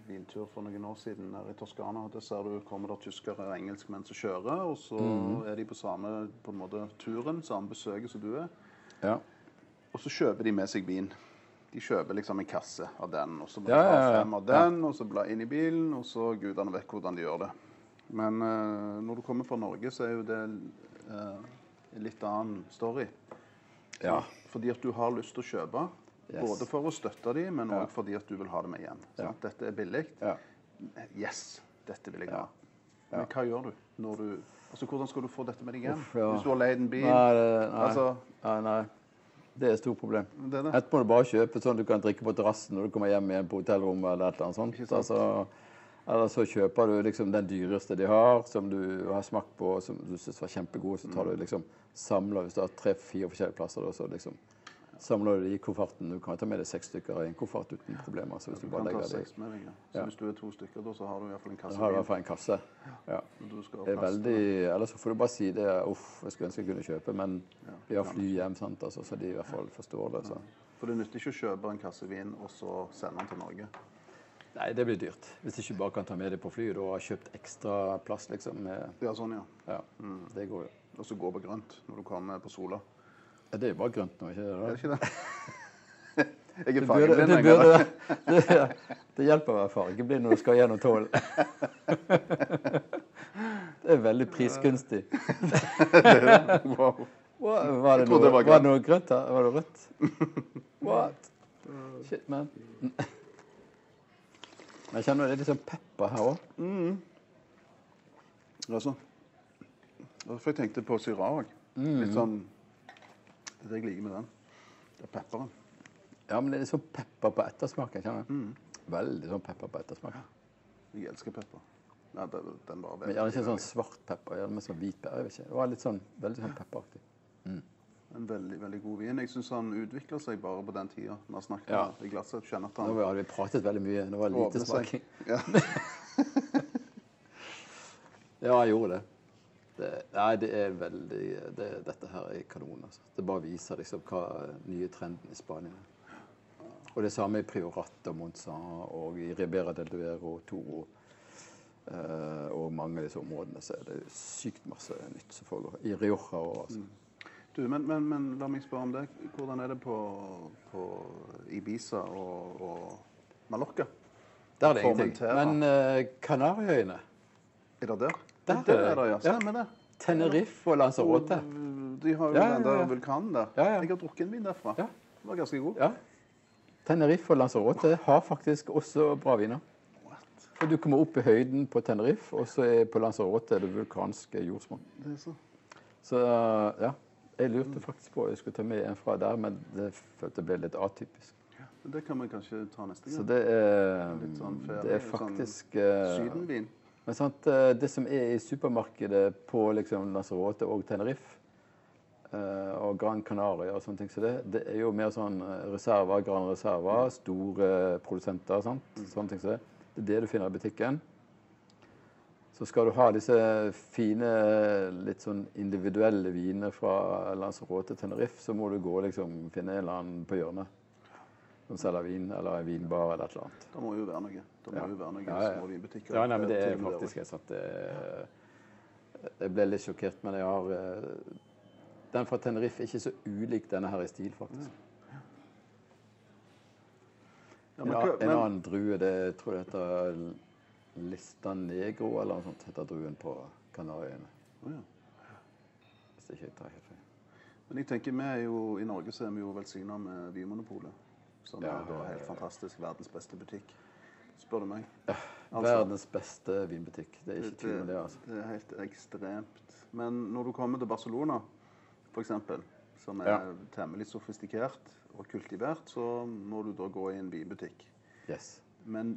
vintur for noen år siden her i Toskana. og Der ser du kommer det tyskere og engelskmenn som kjører, og så er de på samme på en måte, turen, samme besøket som du er. ja. Og så kjøper de med seg vin. De kjøper liksom en kasse av den, og så må de ha ja, ja. fem av den, og så bla inn i bilen, og så gudene vet hvordan de gjør det. Men uh, når du kommer fra Norge, så er jo det en litt annen story. Ja. Fordi at du har lyst til å kjøpe, Yes. både for å støtte dem, men Ja. fordi at du vil ha dem igjen. Ja. Dette er billig. ja. Yes, dette vil jeg Ja. ha. Men hva gjør du når du Altså, hvordan skal du få dette med deg hjem? Uff. Hvis du har leid en bil? Nei, det, nei. Altså- nei, nei. Det er et stort problem. Det det. Etterpå må du bare kjøpe sånn du kan drikke på terrassen når du kommer hjem igjen på hotellrommet. eller et eller annet sånt. Altså, eller så kjøper du liksom den dyreste de har, som du har smakt på, som du syns var kjempegod. Så tar du liksom samler Hvis du har tre-fire forskjellige plasser, så liksom samler du de i kofferten. Du kan ta med deg seks stykker i en koffert uten problemer. Så hvis du Du bare legger det med deg. ja. Så Ja. hvis du er to stykker, da, så har du i hvert fall en kasse? kasse har du i hvert fall en kasse. Ja. Det er veldig, Ellers så får du bare si det Uff, jeg skulle ønske jeg kunne kjøpe, men vi har fly hjem, sant? Altså, så de i hvert fall forstår det. Så. For det nytter ikke å kjøpe en kasse vin og så sende den til Norge. Nei, det blir dyrt. Hvis du ikke bare kan ta med det på flyet og har kjøpt ekstra plass, liksom. med- Ja, sånn, ja. Ja, det går jo. Og så gå på grønt når du kommer på Sola. Ja, Det er jo bare grønt nå, ikke Er det det? ikke det? Jeg er Det, fargeblind, det, burde, eller? det, det hjelper å være fargeblind når du skal gjennom tål. Det er veldig prisgunstig. Wow. Var det, noe, det var det noe grønt her? Var det rødt? What? Shit, man. Jeg kjenner det er litt sånn pepper her òg. Altså. For jeg tenkte på syra òg. Mm. Litt sånn Det er det jeg liker med den. Det er pepperen. Ja, men det er litt sånn pepper på ettersmaken. kjenner Mm. Veldig sånn pepper på ettersmaken. Jeg elsker pepper. Nei, det, den var Men gjerne ikke sånn svart pepper, gjerne med sånn hvit pepper. Jeg vet ikke. Det var litt sånn, veldig sånn pepperaktig. En veldig veldig god vin. Jeg syns han utvikler seg bare på den tida vi har snakket Ja. om i glasset. Kjenner at Nå han hadde vi pratet veldig mye. Nå var det lite smaking. Ja. Ja, jeg gjorde det. det nei, det er veldig det, Dette her er kanon. Altså. Det bare viser liksom hva nye trenden i Spania er. Og det samme i Priorat og Monza og i Ribera del Duero og Toro. Uh, og mange av disse områdene så er det sykt masse nytt som foregår. I Rioja og altså. Du, men, men, men la meg spørre om det. Hvordan er det på, på Ibiza og, og Mallorca? Der er det ingenting. Men uh, Kanariøyene, Er det der? Der der er det. er ja. Ja. Stemmer det. Tenerife og Lanzarote. De har jo Ja, ja, den der ja. vulkanen der. Ja, ja. Jeg har drukket en vin derfra. Ja. Den var ganske god. Ja. Tenerife og Lanzarote har faktisk også bra viner. What? Og du kommer opp i høyden på Tenerife, og så er på Lanzarote det vulkanske jordsmonn. Det er så. Så ja, jeg lurte faktisk på om jeg skulle ta med en fra der, men det følte ble litt atypisk. Men Det kan vi kanskje ta neste Så det er, sånn ferie, det er sånn faktisk sånn Sydenvin. Men sant, eh, det som er i supermarkedet på liksom Lanzarote og Tenerife eh, og Gran Canaria og sånne ting, så det, det er jo mer sånn reserver, Gran Reserva, store produsenter. Sant? Sånne ting som det. Det er det du finner i butikken. Så skal du ha disse fine, litt sånn individuelle vinene fra Lanzarote Tenerife, så må du gå liksom finne en eller annen på hjørnet som selger vin, eller en vinbar eller et eller annet. Det må jo være noe. Det må Ja. jo være noen Ja, ja. små vinbutikker. Ja, nei, men det er faktisk jeg satt det, Jeg ble litt sjokkert, men jeg har eh, Den fra Tenerife er ikke så ulik denne her i stil, faktisk. Men, en annen drue, det tror jeg heter Lista Negro, eller noe sånt, heter druen på Kanariøyene. Oh, ja. Hvis ikke jeg tar helt feil. men jeg tenker vi er jo, I Norge så er vi jo velsigna med Vinmonopolet. Som Ja, er da ja, ja, helt fantastisk. Verdens beste butikk. Spør du meg. Verdens beste vinbutikk. Det er ikke tvil om det, altså. det er helt ekstremt. Men når du kommer til Barcelona, f.eks., som er Ja. temmelig sofistikert og kultivert, så må du da gå i en vinbutikk. Yes. Men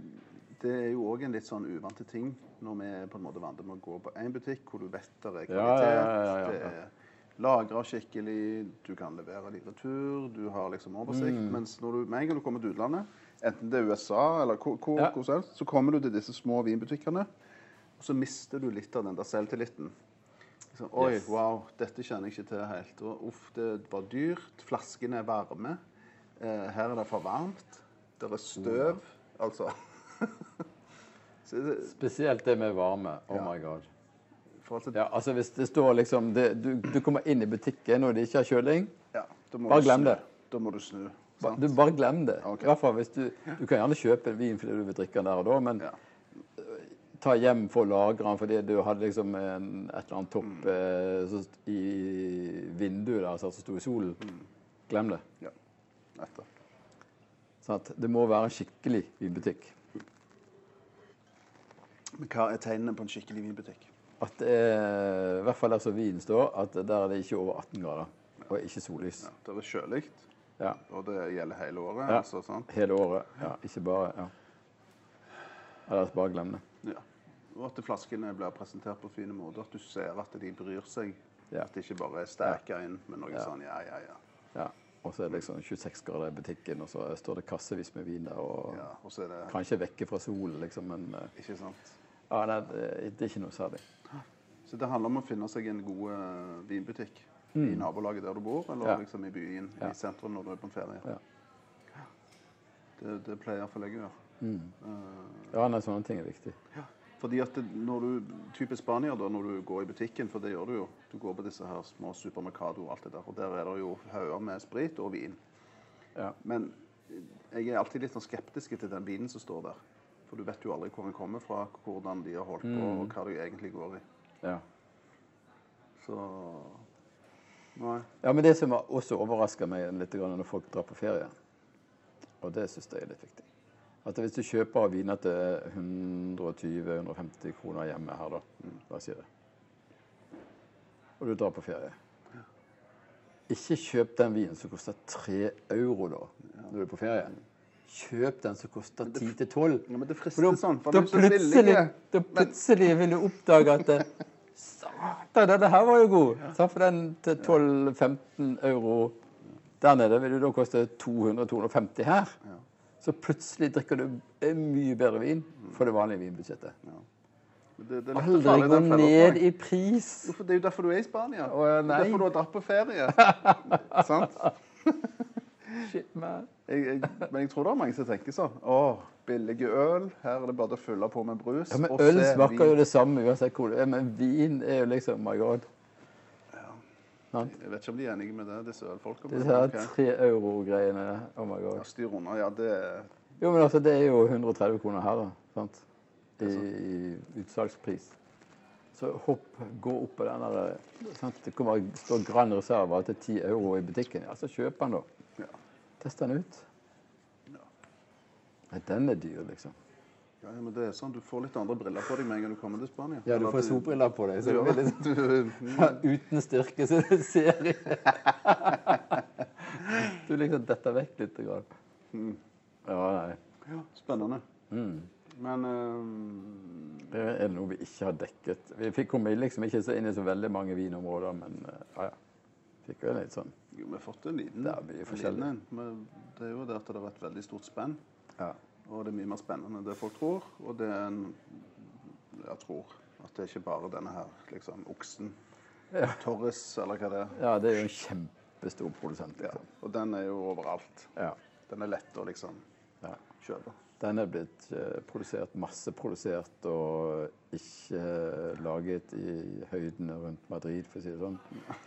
det er jo òg en litt sånn uvante ting når vi på en måte vant med å gå på én butikk hvor du vet det er kvalitet, Ja, ja, ja, det er lagra skikkelig, du kan levere det i retur, du har liksom oversikt. Mm. Mens når du, med en gang du kommer til utlandet, enten det er USA eller hvor, hvor, hvor helst, så kommer du til disse små vinbutikkene, og så mister du litt av den der selvtilliten. Liksom, Oi, Yes. wow, dette kjenner jeg ikke til helt. Og uff, det var dyrt. Flaskene er varme. Eh, her er det for varmt. Det er støv. Altså. så det, Spesielt det med varme. Oh Ja. my god. Ja, altså Hvis det står liksom det, du, du kommer inn i butikken og de ikke har kjøling, ja, Bare du glem det. Da må du snu. Ba- Du bare glem det. Okay. I hvert fall hvis du, du kan gjerne kjøpe en vin fordi du vil drikke den der og da, men Ja. ta hjem for å lagre den fordi du hadde liksom en, et eller annet topp Mm. eh, så, i vinduet der som sto i solen. Mm. Glem det. ja. Etter. Sånn at det må være skikkelig vinbutikk. Men hva er tegnene på en skikkelig vinbutikk? At det er, I hvert fall der som vinen står, at der er det ikke over 18 grader. Og ikke sollys. Ja, det er kjølig, Ja. og det gjelder hele året. Ja. Altså, sant? Hele året. Ja, ikke bare ja. Ellers bare glem det. Ja. Og at flaskene blir presentert på fine måter. At du ser at de bryr seg. Ja. At det ikke bare er steka inn med noe sånn ja, ja, ja. Ja. Og så er det liksom 26 grader i butikken, og så står det kassevis med vin der. Og ja. Og så er det kanskje vekke fra solen, liksom, men eh, Ikke sant? Ja, nei, det er ikke noe særlig. Så det handler om å finne seg en god eh, vinbutikk Mm. i nabolaget der du bor, eller Ja. liksom i byen, Ja. i sentrum når du er på en ferie. Ja. Det, det pleier iallfall jeg å gjøre. Ja, nei, sånne ting er viktig. Fordi at det, når du, Typisk Spania da, når du går i butikken, for det gjør du jo, du går på disse her små supermercado og alt det der, og der er det jo hauger med sprit og vin. Ja. Men jeg er alltid litt sånn skeptisk til den vinen som står der. For du vet jo aldri hvor den kommer fra, hvordan de har holdt på, og hva det egentlig går i. Ja. Så Nei. ja, men det som også overrasker meg litt når folk drar på ferie, og det syns jeg er litt viktig At hvis du kjøper viner til 120-150 kroner hjemme her, da, la oss si det, og du drar på ferie Ikke kjøp den vinen som koster 3 euro da, når du er på ferie. Kjøp den som koster 10-12. Ja, men det frister da, sånn, for da, plutselig, da plutselig vil du oppdage at det, Satan, denne her var jo god. Ja. For den til 12-15 euro der nede vil jo da koste 200-250 her. Ja. Så plutselig drikker du mye bedre vin for det vanlige vinbudsjettet. Ja. Det, det Aldri gå ned i pris. Jo, Det er jo derfor du er i Spania. Å, nei. Det er derfor du har dratt på ferie. Sant? Shit, man. Jeg, jeg, men jeg tror det er mange som tenker sånn. Å, billige øl. Her er det bare å fylle på med brus. Ja, men og øl smaker jo det samme uansett hvor det er. Men vin er jo liksom My God. Ja. Jeg vet ikke om de er enige med det, disse ølfolka. Disse her tre euro-greiene. Oh my God. Ja, styr unna. Ja, det Jo, men altså, det er jo 130 kroner her, da. Sant? I, i utsalgspris. Så hopp, gå opp på den der sant? Det kommer stå Grand Reserve til 10 euro i butikken. Ja, så kjøp den, da. ja. Test den ut. Nei, den er dyr, liksom. ja, men det er sånn. Du får litt andre briller på deg med en gang du kommer til Spania. Ja, du får solbriller på deg, så Du, det blir litt uten styrke, så du ser ikke. Du liksom detter vekk litt. Grann. Ja, nei. ja, spennende. Mm. Men um... Det er noe vi ikke har dekket. Vi fikk komme liksom ikke så inn i så veldig mange vinområder, men uh, ja, ja. Fikk jo litt sånn. Jo, vi har fått en liten Det er mye forskjellig. en. Men det er jo det at det har vært veldig stort spenn. Ja. Og det er mye mer spennende enn det folk tror. Og det er en Jeg tror at det er ikke bare denne her liksom oksen. Ja. Torres, eller hva det er. ja, det er jo en kjempestor produsent. Ja. Liksom. Og den er jo overalt. Ja. Den er lett å liksom Ja. kjøpe. Den er blitt eh, produsert, masseprodusert og ikke eh, laget i høydene rundt Madrid, for å si det sånn.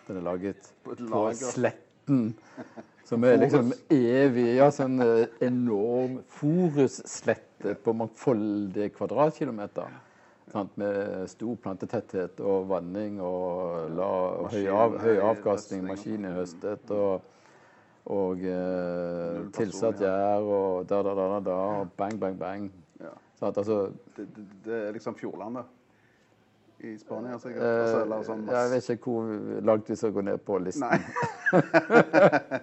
Den er laget På på sletten, som er liksom evig Ja, sånn eh, enorm forusslette på mangfoldige kvadratkilometer. Sant? Med stor plantetetthet og vanning og, la, og høy, av, høy avkastning, Maskiner høstet. og og eh, tilsatt gjær og da, da, da, da, da, og bang, bang, bang. Ja. Sant? Altså, Det, det, det er liksom Fjordlandet i Spania, sikkert. eh, Altså, eller sånn jeg vet ikke hvor langt vi skal gå ned på listen. Nei.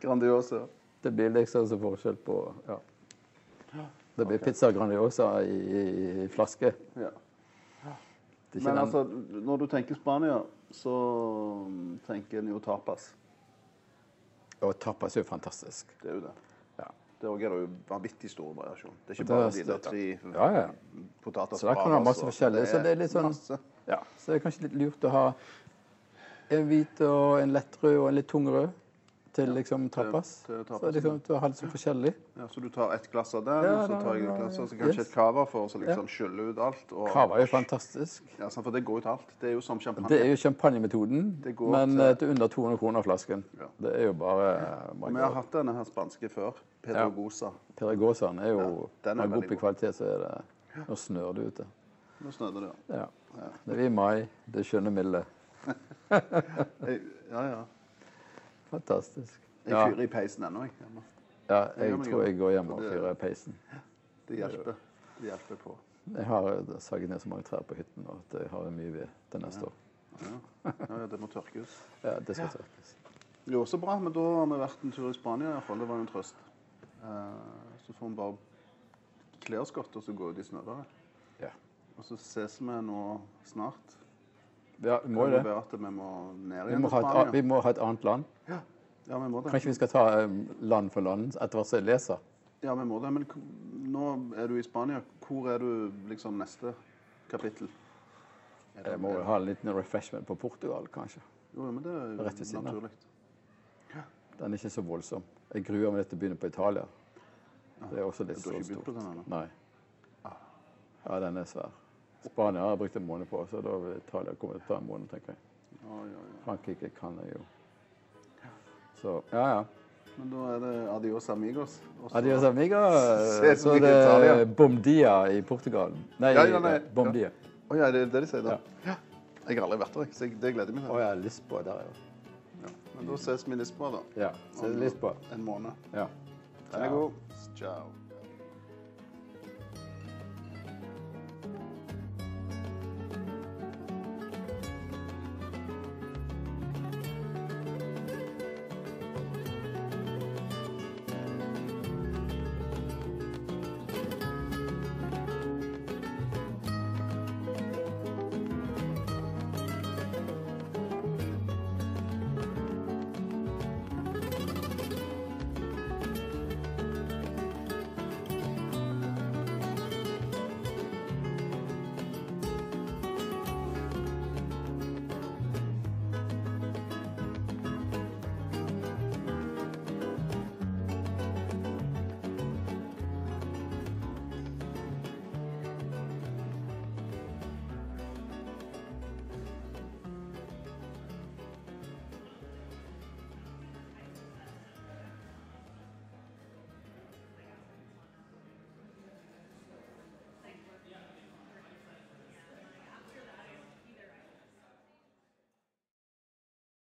Grandiosa. Det blir liksom så forskjell på ja. Det blir pizza Grandiosa i, i, i flaske. Ja. Men den- altså, når du tenker Spania, så tenker en jo tapas. Og tapas er jo fantastisk. Det er jo det. Ja. Det også er det jo vanvittig stor variasjon. Det er ikke bare de der tre Ja, ja. potatas Så der kan du ha masse forskjellig. Så det er litt sånn. Ja, så det er kanskje litt lurt å ha en hvit og en lettrød og en litt tung rød til liksom tapas. til tapas, Så liksom du har litt sånn forskjellig. Ja, så du tar ett glass av den, Ja, og så tar jeg et glass, av så kanskje yes. et cava for å liksom skylle ut alt. Og, Cava er jo fantastisk. Ja, for det går ut alt. Det er jo som champagne. Det er jo champagnemetoden, men til- eh, til under 200 kroner flasken. Ja. Det er jo bare vi har hatt denne her spanske før. Ja. Pedagosa. Pedagosaen er jo Ja, den er god går opp veldig kvalitet, så er det Nå snør det ute. Nå snør det, ja. Ja. Det er vi i mai. Det skjønner skjønne milde. Ja, ja. Fantastisk. Jeg Ja, fyrer i peisen ennå, jeg. ja, jeg tror jeg går hjem og fyrer i peisen. Det hjelper. Det hjelper på. Jeg har eh, saget ned så mange trær på hytten nå at jeg har mye ved til neste år. Ja. ja, det må tørkes. Ja, det skal tørkes. Jo, så bra. Men da har vi vært en tur i Spania i. Det var jo en trøst. Eh, så får vi bare kle oss godt og så gå ut i snøværet. Ja. Og så ses vi nå snart. Ja, vi må jo det Beate, vi må ned Vi igjen til ha et, vi må ha et annet land. Ja, vi må det. Kanskje vi skal ta um, land for land etter hvert som jeg leser? Ja, vi må det. Men nå er du i Spania. Hvor er du liksom neste kapittel? Det- Jeg må jo ha en liten refreshment på Portugal, kanskje. Jo, men det er Rett ved siden av. Den er ikke så voldsom. Jeg gruer meg til å begynne på Italia. Det er også litt så ikke stort. den? Nei. Ja, den er svær. Spania har jeg brukt en måned på, så da vil Italia komme til å ta en måned, tenker jeg. Ja, ja, ja. Frankrike kan jeg jo. Så ja, ja. Men da er det adios amigos. Også. Adios amigos. Ses Så er det er Bom Dia i Portugal. Nei, Ja, ja, nei, Bom. Dia. Å ja, det er det de sier da? Ja. Jeg har aldri vært der, så jeg- det gleder jeg meg Å til. ja, Lisboa der, ja. Ja. Men da ses vi i Lisboa, da. Ja, ses i Lisboa. En måned. Ja. Den er god. Ciao.